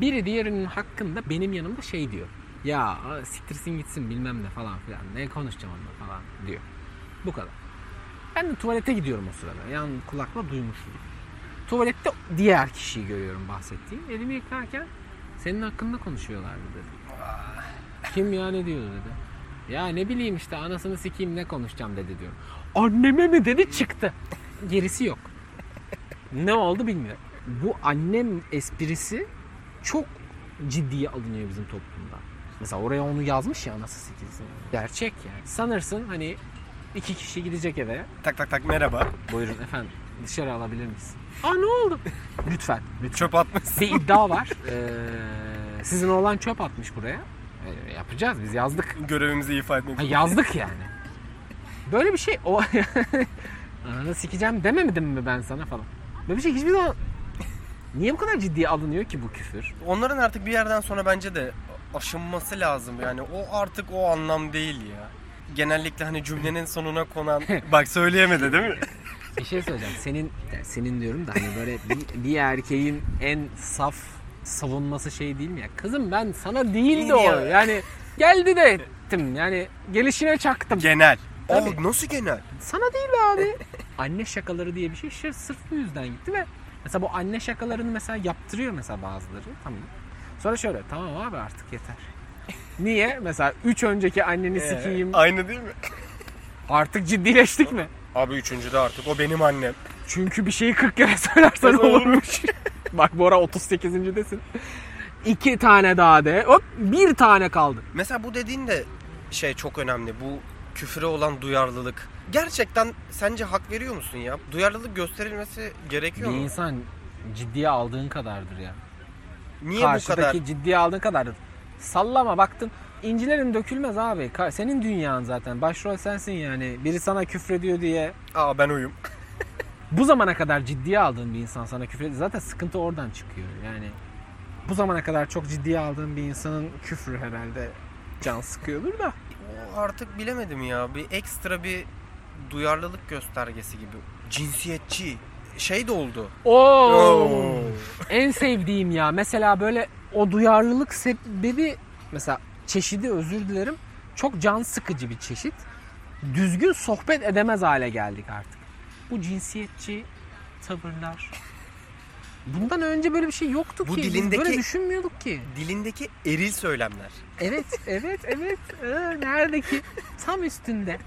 Biri diğerinin hakkında benim yanımda şey diyor. Ya siktirsin gitsin bilmem ne falan filan. Ne konuşacağım onunla falan diyor. Bu kadar. Ben de tuvalete gidiyorum o sırada. Yan kulakla duymuşum. Tuvalette diğer kişiyi görüyorum bahsettiğim. Elimi yıkarken senin hakkında konuşuyorlardı dedi. Kim ya ne diyor dedi. Ya ne bileyim işte anasını sikeyim ne konuşacağım dedi diyorum. Anneme mi dedi çıktı. Gerisi yok. Ne oldu bilmiyorum. Bu annem esprisi çok ciddiye alınıyor bizim toplumda. Mesela oraya onu yazmış ya anası sikilsin. Gerçek yani. Sanırsın hani iki kişi gidecek eve. tak tak tak merhaba. Buyurun efendim dışarı alabilir miyiz? Aa ne oldu? Lütfen. lütfen. Çöp atmışsın. Bir iddia var. Ee, sizin oğlan çöp atmış buraya. Ee, yapacağız biz yazdık. Görevimizi ifa etmek. Ha, yazdık yani. Böyle bir şey o Ananı sikeceğim dememedim mi ben sana falan. Böyle bir şey hiçbir zaman... Niye bu kadar ciddiye alınıyor ki bu küfür? Onların artık bir yerden sonra bence de aşınması lazım. Yani o artık o anlam değil ya. Genellikle hani cümlenin sonuna konan... Bak söyleyemedi değil mi? Bir şey söyleyeceğim. Senin yani senin diyorum da hani böyle bir, bir erkeğin en saf savunması şey değil mi ya? Kızım ben sana değildi o. Yani geldi de ettim. Yani gelişine çaktım. Genel. Tabii. Aa, nasıl genel? Sana değil be abi. anne şakaları diye bir şey sırf bu yüzden gitti ve mesela bu anne şakalarını mesela yaptırıyor mesela bazıları. Tamam. Sonra şöyle tamam abi artık yeter. Niye? Mesela 3 önceki anneni sikeyim. Ee, Aynı değil mi? Artık ciddileştik mi? Abi üçüncüde artık o benim annem. Çünkü bir şeyi 40 kere söylersen olurmuş. Bak Bora 38.desin. İki tane daha de. Hop bir tane kaldı. Mesela bu dediğin de şey çok önemli. Bu küfüre olan duyarlılık. Gerçekten sence hak veriyor musun ya? Duyarlılık gösterilmesi gerekiyor Bir mu? insan ciddiye aldığın kadardır ya. Niye bu Karşıdaki kadar? ciddiye aldığın kadardır. Sallama baktın. İncilerin dökülmez abi. Ka- Senin dünyan zaten. Başrol sensin yani. Biri sana küfrediyor diye. Aa ben oyum. Bu zamana kadar ciddiye aldığın bir insan sana küfrediyor. Zaten sıkıntı oradan çıkıyor. Yani bu zamana kadar çok ciddiye aldığın bir insanın küfrü herhalde can sıkıyordur da. O artık bilemedim ya. Bir ekstra bir duyarlılık göstergesi gibi. Cinsiyetçi. Şey de oldu. Oo. En sevdiğim ya. Mesela böyle o duyarlılık sebebi mesela çeşidi özür dilerim. Çok can sıkıcı bir çeşit. Düzgün sohbet edemez hale geldik artık. Bu cinsiyetçi tavırlar. Bundan önce böyle bir şey yoktu Bu ki. Biz dilindeki- böyle düşünmüyorduk ki. Dilindeki eril söylemler. Evet, evet, evet. Ee, nerede ki? Tam üstünde.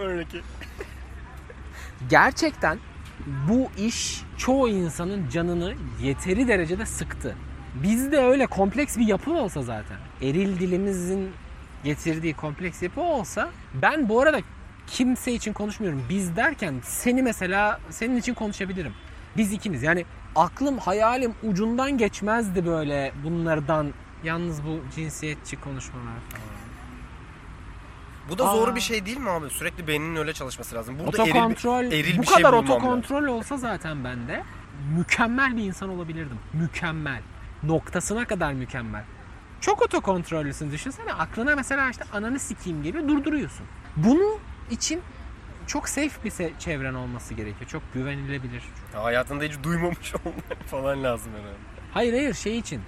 Öyleki. gerçekten bu iş çoğu insanın canını yeteri derecede sıktı. Bizde öyle kompleks bir yapı olsa zaten, eril dilimizin getirdiği kompleks yapı olsa ben bu arada kimse için konuşmuyorum. Biz derken seni mesela senin için konuşabilirim. Biz ikimiz yani aklım hayalim ucundan geçmezdi böyle bunlardan. Yalnız bu cinsiyetçi konuşmalar falan. Bu da Aa. zor bir şey değil mi abi? Sürekli beyninin öyle çalışması lazım. Burada eril, Otokontrol bir, eril bu bir şey kadar bulmam lazım. otokontrol olsa zaten bende mükemmel bir insan olabilirdim. Mükemmel. Noktasına kadar mükemmel. Çok otokontrollüsün düşünsene. Aklına mesela işte ananı sikeyim geliyor durduruyorsun. Bunu için çok safe bir se- çevren olması gerekiyor. Çok güvenilebilir. Ya hayatında hiç duymamış olmak falan lazım herhalde. Hayır hayır şey için.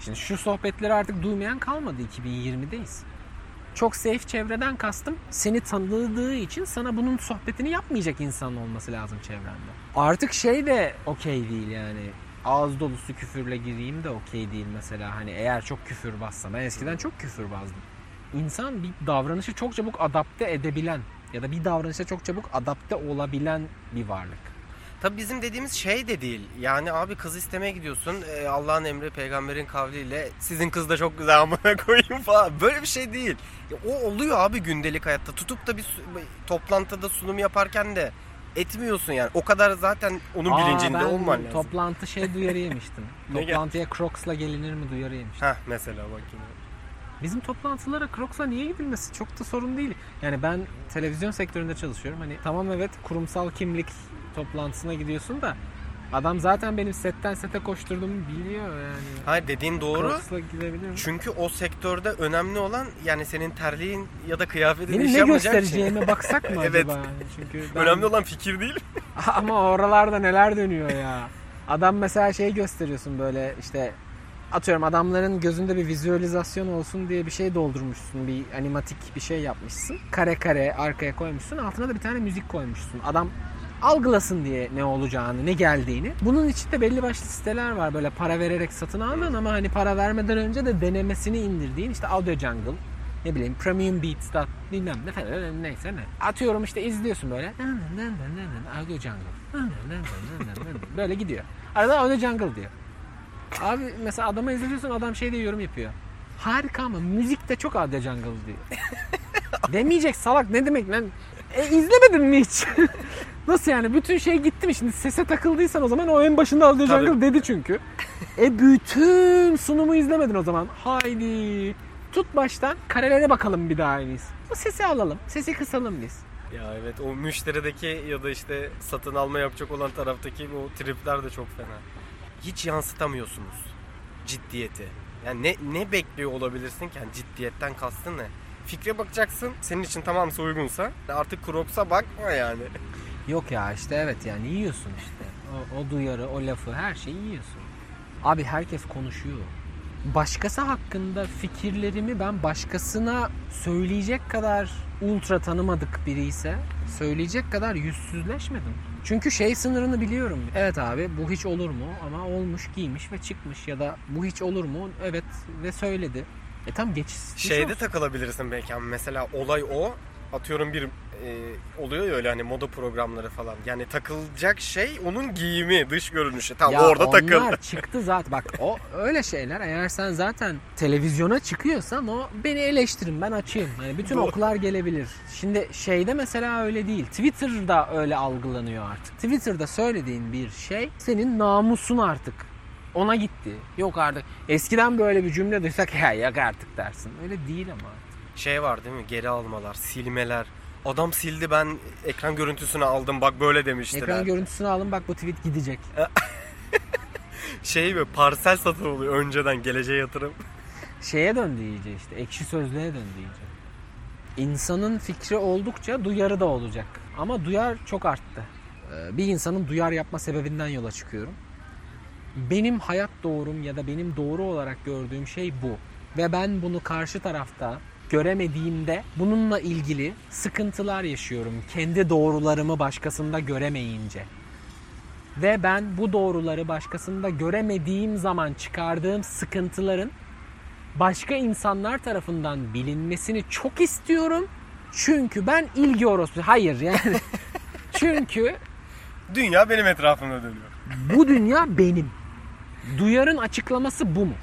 Şimdi şu sohbetleri artık duymayan kalmadı 2020'deyiz. Çok safe çevreden kastım seni tanıdığı için sana bunun sohbetini yapmayacak insan olması lazım çevrende. Artık şey de okey değil yani. Ağız dolusu küfürle gireyim de okey değil mesela. Hani eğer çok küfür bassam. Ben eskiden çok küfür bazdım. İnsan bir davranışı çok çabuk adapte edebilen ya da bir davranışa çok çabuk adapte olabilen bir varlık. Tabii bizim dediğimiz şey de değil. Yani abi kız istemeye gidiyorsun. e, Allah'ın emri peygamberin kavliyle sizin kız da çok güzel amına koyayım falan. Böyle bir şey değil. Ya o oluyor abi gündelik hayatta. Tutup da bir toplantıda sunum yaparken de etmiyorsun yani. O kadar zaten onun Aa, bilincinde olman lazım. Toplantı şey duyarı yemiştim. Toplantıya Crocs'la gelinir mi duyarı yemiştim. Heh mesela bak yine. Bizim toplantılara Crocs'la niye gidilmesi çok da sorun değil. Yani ben televizyon sektöründe çalışıyorum. Hani tamam evet kurumsal kimlik toplantısına gidiyorsun da adam zaten benim setten sete koşturduğumu biliyor yani. Hayır dediğin doğru. Crocs'la gidebilir mi? Çünkü o sektörde önemli olan yani senin terliğin ya da kıyafetin Benim iş ne yapmayacak göstereceğime baksak mı Evet. acaba? Yani Çünkü ben- Önemli olan fikir değil. Ama oralarda neler dönüyor ya. Adam mesela şey gösteriyorsun böyle işte atıyorum adamların gözünde bir vizualizasyon olsun diye bir şey doldurmuşsun. Bir animatik bir şey yapmışsın. Kare kare arkaya koymuşsun. Altına da bir tane müzik koymuşsun. Adam algılasın diye ne olacağını, ne geldiğini. Bunun içinde belli başlı siteler var böyle para vererek satın aldığın ama hani para vermeden önce de denemesini indirdiğin işte Audio Jungle, ne bileyim Premium Beats da bilmem ne falan neyse ne. Atıyorum işte izliyorsun böyle. Audio Jungle. Böyle gidiyor. Arada Audio Jungle diyor. Abi mesela adama izliyorsun adam şey diye yorum yapıyor. Harika ama müzik de çok Audio Jungle diyor. Demeyecek salak ne demek lan? E izlemedin mi hiç? Nasıl yani? Bütün şey gitti mi? Şimdi sese takıldıysan o zaman o en başında Tabii. Jungle dedi çünkü. E bütün sunumu izlemedin o zaman. Haydi. Tut baştan karelere bakalım bir daha en iyisi. O sesi alalım. Sesi kısalım biz. Ya evet o müşterideki ya da işte satın alma yapacak olan taraftaki o tripler de çok fena. Hiç yansıtamıyorsunuz ciddiyeti. Yani ne ne bekliyor olabilirsin ki? Yani ciddiyetten kastın ne? Fikre bakacaksın. Senin için tamamsa uygunsa artık Crocs'a bakma yani. Yok ya işte evet yani yiyorsun işte. O, o duyarı, o lafı her şeyi yiyorsun. Abi herkes konuşuyor. Başkası hakkında fikirlerimi ben başkasına söyleyecek kadar ultra tanımadık biri ise söyleyecek kadar yüzsüzleşmedim. Çünkü şey sınırını biliyorum. Evet abi bu hiç olur mu? Ama olmuş, giymiş ve çıkmış ya da bu hiç olur mu? Evet ve söyledi. E tam geç. Şeyde takılabilirsin belki ama mesela olay o. Atıyorum bir e, oluyor ya öyle hani moda programları falan. Yani takılacak şey onun giyimi, dış görünüşü. Tamam Ya orada takıl. onlar çıktı zaten. Bak o öyle şeyler eğer sen zaten televizyona çıkıyorsan o beni eleştirin ben açayım. Yani bütün Doğru. okular gelebilir. Şimdi şeyde mesela öyle değil. Twitter'da öyle algılanıyor artık. Twitter'da söylediğin bir şey senin namusun artık. Ona gitti. Yok artık. Eskiden böyle bir cümle duysak ya yok artık dersin. Öyle değil ama. Şey var değil mi? Geri almalar, silmeler. Adam sildi ben ekran görüntüsünü aldım bak böyle demiştiler. Ekran görüntüsünü alın bak bu tweet gidecek. şey mi parsel satın oluyor önceden geleceğe yatırım. şeye döndü iyice işte. Ekşi sözlüğe döndü iyice. İnsanın fikri oldukça duyarı da olacak. Ama duyar çok arttı. Ee, Bir insanın duyar yapma sebebinden yola çıkıyorum. Benim hayat doğrum ya da benim doğru olarak gördüğüm şey bu. Ve ben bunu karşı tarafta göremediğimde bununla ilgili sıkıntılar yaşıyorum. Kendi doğrularımı başkasında göremeyince. Ve ben bu doğruları başkasında göremediğim zaman çıkardığım sıkıntıların başka insanlar tarafından bilinmesini çok istiyorum. Çünkü ben ilgi orospu. Hayır yani. Çünkü Dünya benim etrafımda dönüyor. bu dünya benim. Duyarın açıklaması bu mu?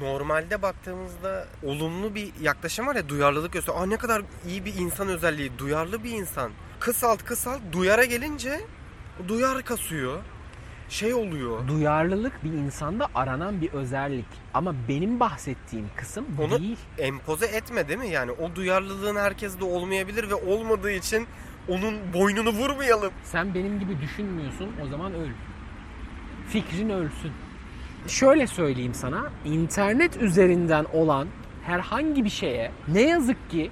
Normalde baktığımızda olumlu bir yaklaşım var ya duyarlılık gösteriyor. Aa ne kadar iyi bir insan özelliği, duyarlı bir insan. Kısalt kısalt duyara gelince duyar kasıyor. Şey oluyor. Duyarlılık bir insanda aranan bir özellik. Ama benim bahsettiğim kısım bu Onu- değil. Empoze etme değil mi? Yani o duyarlılığın herkeste olmayabilir ve olmadığı için onun boynunu vurmayalım. Sen benim gibi düşünmüyorsun o zaman öl. Fikrin ölsün. Şöyle söyleyeyim sana. internet üzerinden olan herhangi bir şeye ne yazık ki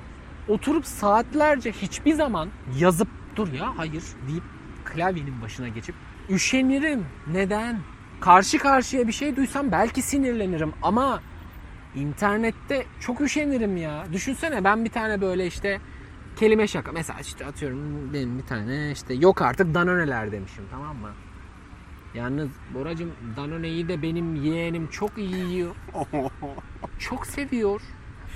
oturup saatlerce hiçbir zaman yazıp dur ya hayır deyip klavyenin başına geçip üşenirim. Neden? Karşı karşıya bir şey duysam belki sinirlenirim ama internette çok üşenirim ya. Düşünsene ben bir tane böyle işte kelime şaka. Mesela işte atıyorum benim bir tane işte yok artık Danone'ler demişim tamam mı? Yalnız Boracım Danone'yi de benim yeğenim çok iyi yiyor. Çok seviyor.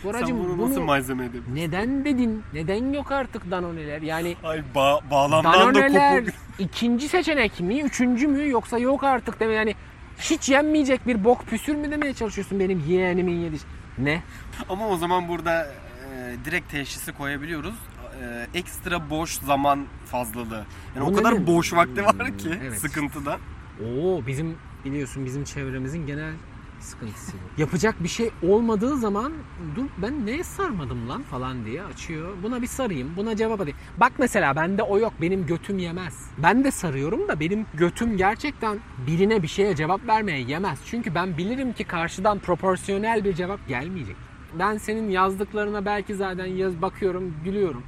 Boracım bunu, malzeme edin? neden dedin? Neden yok artık Danone'ler? Yani Ay ba- bağlamdan da Danone'ler kopuk. ikinci seçenek mi? Üçüncü mü? Yoksa yok artık deme yani hiç yenmeyecek bir bok püsür mü demeye çalışıyorsun benim yeğenimin yediği? Ne? Ama o zaman burada e, direkt teşhisi koyabiliyoruz. E, ekstra boş zaman fazlalığı. Yani Bu o kadar boş vakti var Hmm, ki evet. sıkıntıda. Oo bizim biliyorsun bizim çevremizin genel sıkıntısı bu. Yapacak bir şey olmadığı zaman dur ben neye sarmadım lan falan diye açıyor. Buna bir sarayım, buna cevap atayım. Bak mesela bende o yok. Benim götüm yemez. Ben de sarıyorum da benim götüm gerçekten birine bir şeye cevap vermeye yemez. Çünkü ben bilirim ki karşıdan proporsiyonel bir cevap gelmeyecek. Ben senin yazdıklarına belki zaten yaz bakıyorum, gülüyorum.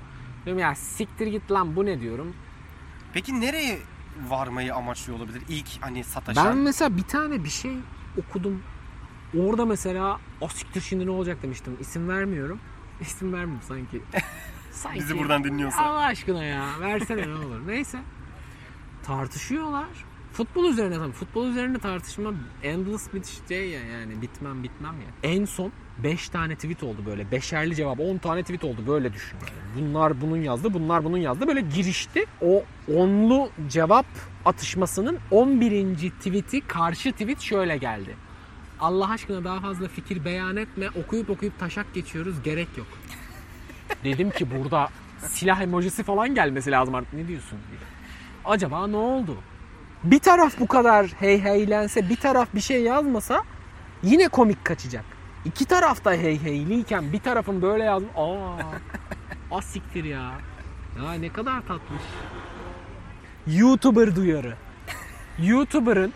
Diyorum ya siktir git lan bu ne diyorum. Peki nereye varmayı amaçlıyor olabilir? İlk hani sataşan. Ben mesela bir tane bir şey okudum. Orada mesela o siktir şimdi ne olacak demiştim. İsim vermiyorum. İsim vermem sanki. sanki. Bizi buradan dinliyorsa. Allah aşkına ya versene ne olur. Neyse. Tartışıyorlar. Futbol üzerine tabii. Futbol üzerine tartışma endless bir şey ya yani bitmem bitmem ya. En son 5 tane tweet oldu böyle. Beşerli cevap 10 tane tweet oldu böyle düşün. Bunlar bunun yazdı, bunlar bunun yazdı. Böyle girişti. O onlu cevap atışmasının 11. tweet'i karşı tweet şöyle geldi. Allah aşkına daha fazla fikir beyan etme. Okuyup okuyup taşak geçiyoruz. Gerek yok. Dedim ki burada silah emojisi falan gelmesi lazım artık. Ne diyorsun. Acaba ne oldu? Bir taraf bu kadar hey heylense, bir taraf bir şey yazmasa yine komik kaçacak. İki taraf da hey heyliyken bir tarafın böyle yazmış. Aa, asiktir ya. Ya ne kadar tatlış. YouTuber duyarı. YouTuber'ın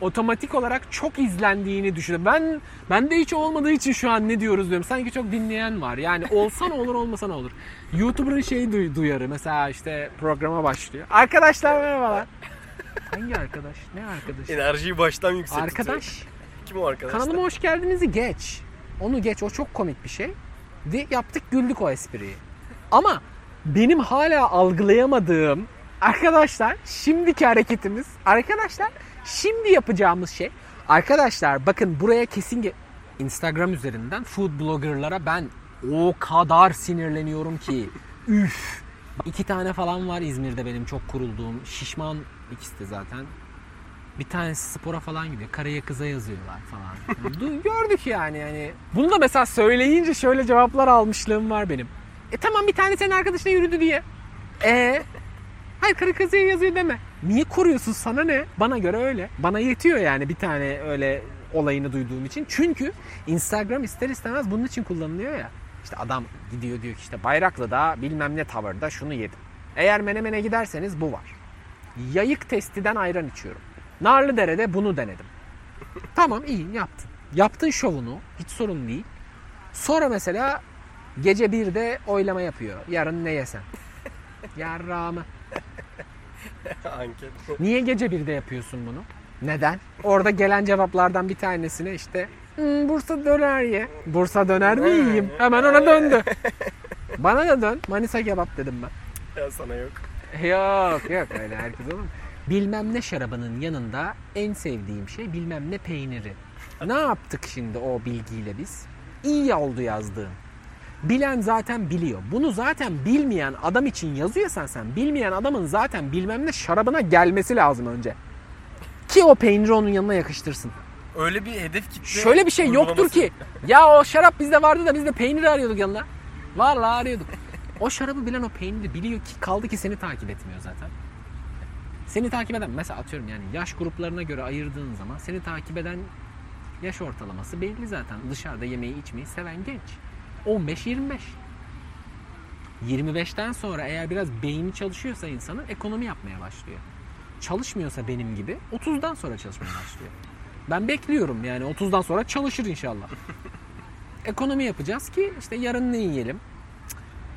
otomatik olarak çok izlendiğini düşünüyorum. Ben ben de hiç olmadığı için şu an ne diyoruz diyorum. Sanki çok dinleyen var. Yani olsa ne olur olmasa ne olur. YouTuber'ın şeyi duy- duyarı. Mesela işte programa başlıyor. Arkadaşlar merhabalar. Hangi arkadaş? Ne arkadaş? Enerjiyi baştan yüksek Arkadaş. Kim o arkadaşlar? Kanalıma hoş geldinizi geç. Onu geç. O çok komik bir şey. De yaptık güldük o espriyi. Ama benim hala algılayamadığım arkadaşlar şimdiki hareketimiz arkadaşlar şimdi yapacağımız şey arkadaşlar bakın buraya kesin Instagram üzerinden food bloggerlara ben o kadar sinirleniyorum ki üf iki tane falan var İzmir'de benim çok kurulduğum şişman ikisi de zaten bir tanesi spora falan gidiyor. Karıya kıza yazıyorlar falan. Yani gördük yani yani. Bunu da mesela söyleyince şöyle cevaplar almışlığım var benim. E tamam bir tane senin arkadaşına yürüdü diye. E Hayır karı kızıya yazıyor deme. Niye koruyorsun sana ne? Bana göre öyle. Bana yetiyor yani bir tane öyle olayını duyduğum için. Çünkü Instagram ister istemez bunun için kullanılıyor ya. İşte adam gidiyor diyor ki işte Bayraklı'da bilmem ne tavırda şunu yedim. Eğer Menemen'e giderseniz bu var. Yayık testiden ayran içiyorum. Narlıdere'de bunu denedim. Tamam iyi yaptın. Yaptın şovunu. Hiç sorun değil. Sonra mesela gece 1'de oylama yapıyor. Yarın ne yesem? Yarrağımı. Anket. Niye gece 1'de yapıyorsun bunu? Neden? Orada gelen cevaplardan bir tanesine işte "Hmm, Bursa döner ye. Bursa döner mi yiyeyim? Hemen ona döndü. Bana da dön. Manisa kebap dedim ben. Ya sana yok. Yok yok öyle herkes olur mu? Bilmem ne şarabının yanında en sevdiğim şey bilmem ne peyniri. Ne yaptık şimdi o bilgiyle biz? İyi oldu yazdığım. Bilen zaten biliyor. Bunu zaten bilmeyen adam için yazıyorsan sen bilmeyen adamın zaten bilmem ne şarabına gelmesi lazım önce. Ki o peyniri onun yanına yakıştırsın. Öyle bir hedef kitle. Şöyle bir şey yoktur ki. Ya o şarap bizde vardı da biz de peyniri arıyorduk yanına. Vallahi arıyorduk. O şarabı bilen o peyniri biliyor ki kaldı ki seni takip etmiyor zaten. Seni takip eden mesela atıyorum yani yaş gruplarına göre ayırdığın zaman seni takip eden yaş ortalaması belli zaten. Dışarıda yemeği içmeyi seven genç. 15-25. 25'ten sonra eğer biraz beyni çalışıyorsa insanın ekonomi yapmaya başlıyor. Çalışmıyorsa benim gibi 30'dan sonra çalışmaya başlıyor. Ben bekliyorum yani 30'dan sonra çalışır inşallah. Ekonomi yapacağız ki işte yarın ne yiyelim?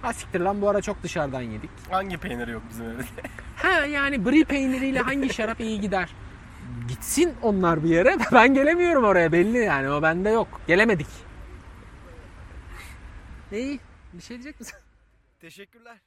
Ha siktir lan bu ara çok dışarıdan yedik. Hangi peynir yok bizim evde? Ha yani brie peyniriyle hangi şarap iyi gider? Gitsin onlar bir yere. Ben gelemiyorum oraya belli yani o bende yok. Gelemedik. İyi bir şey diyecek misin? Teşekkürler.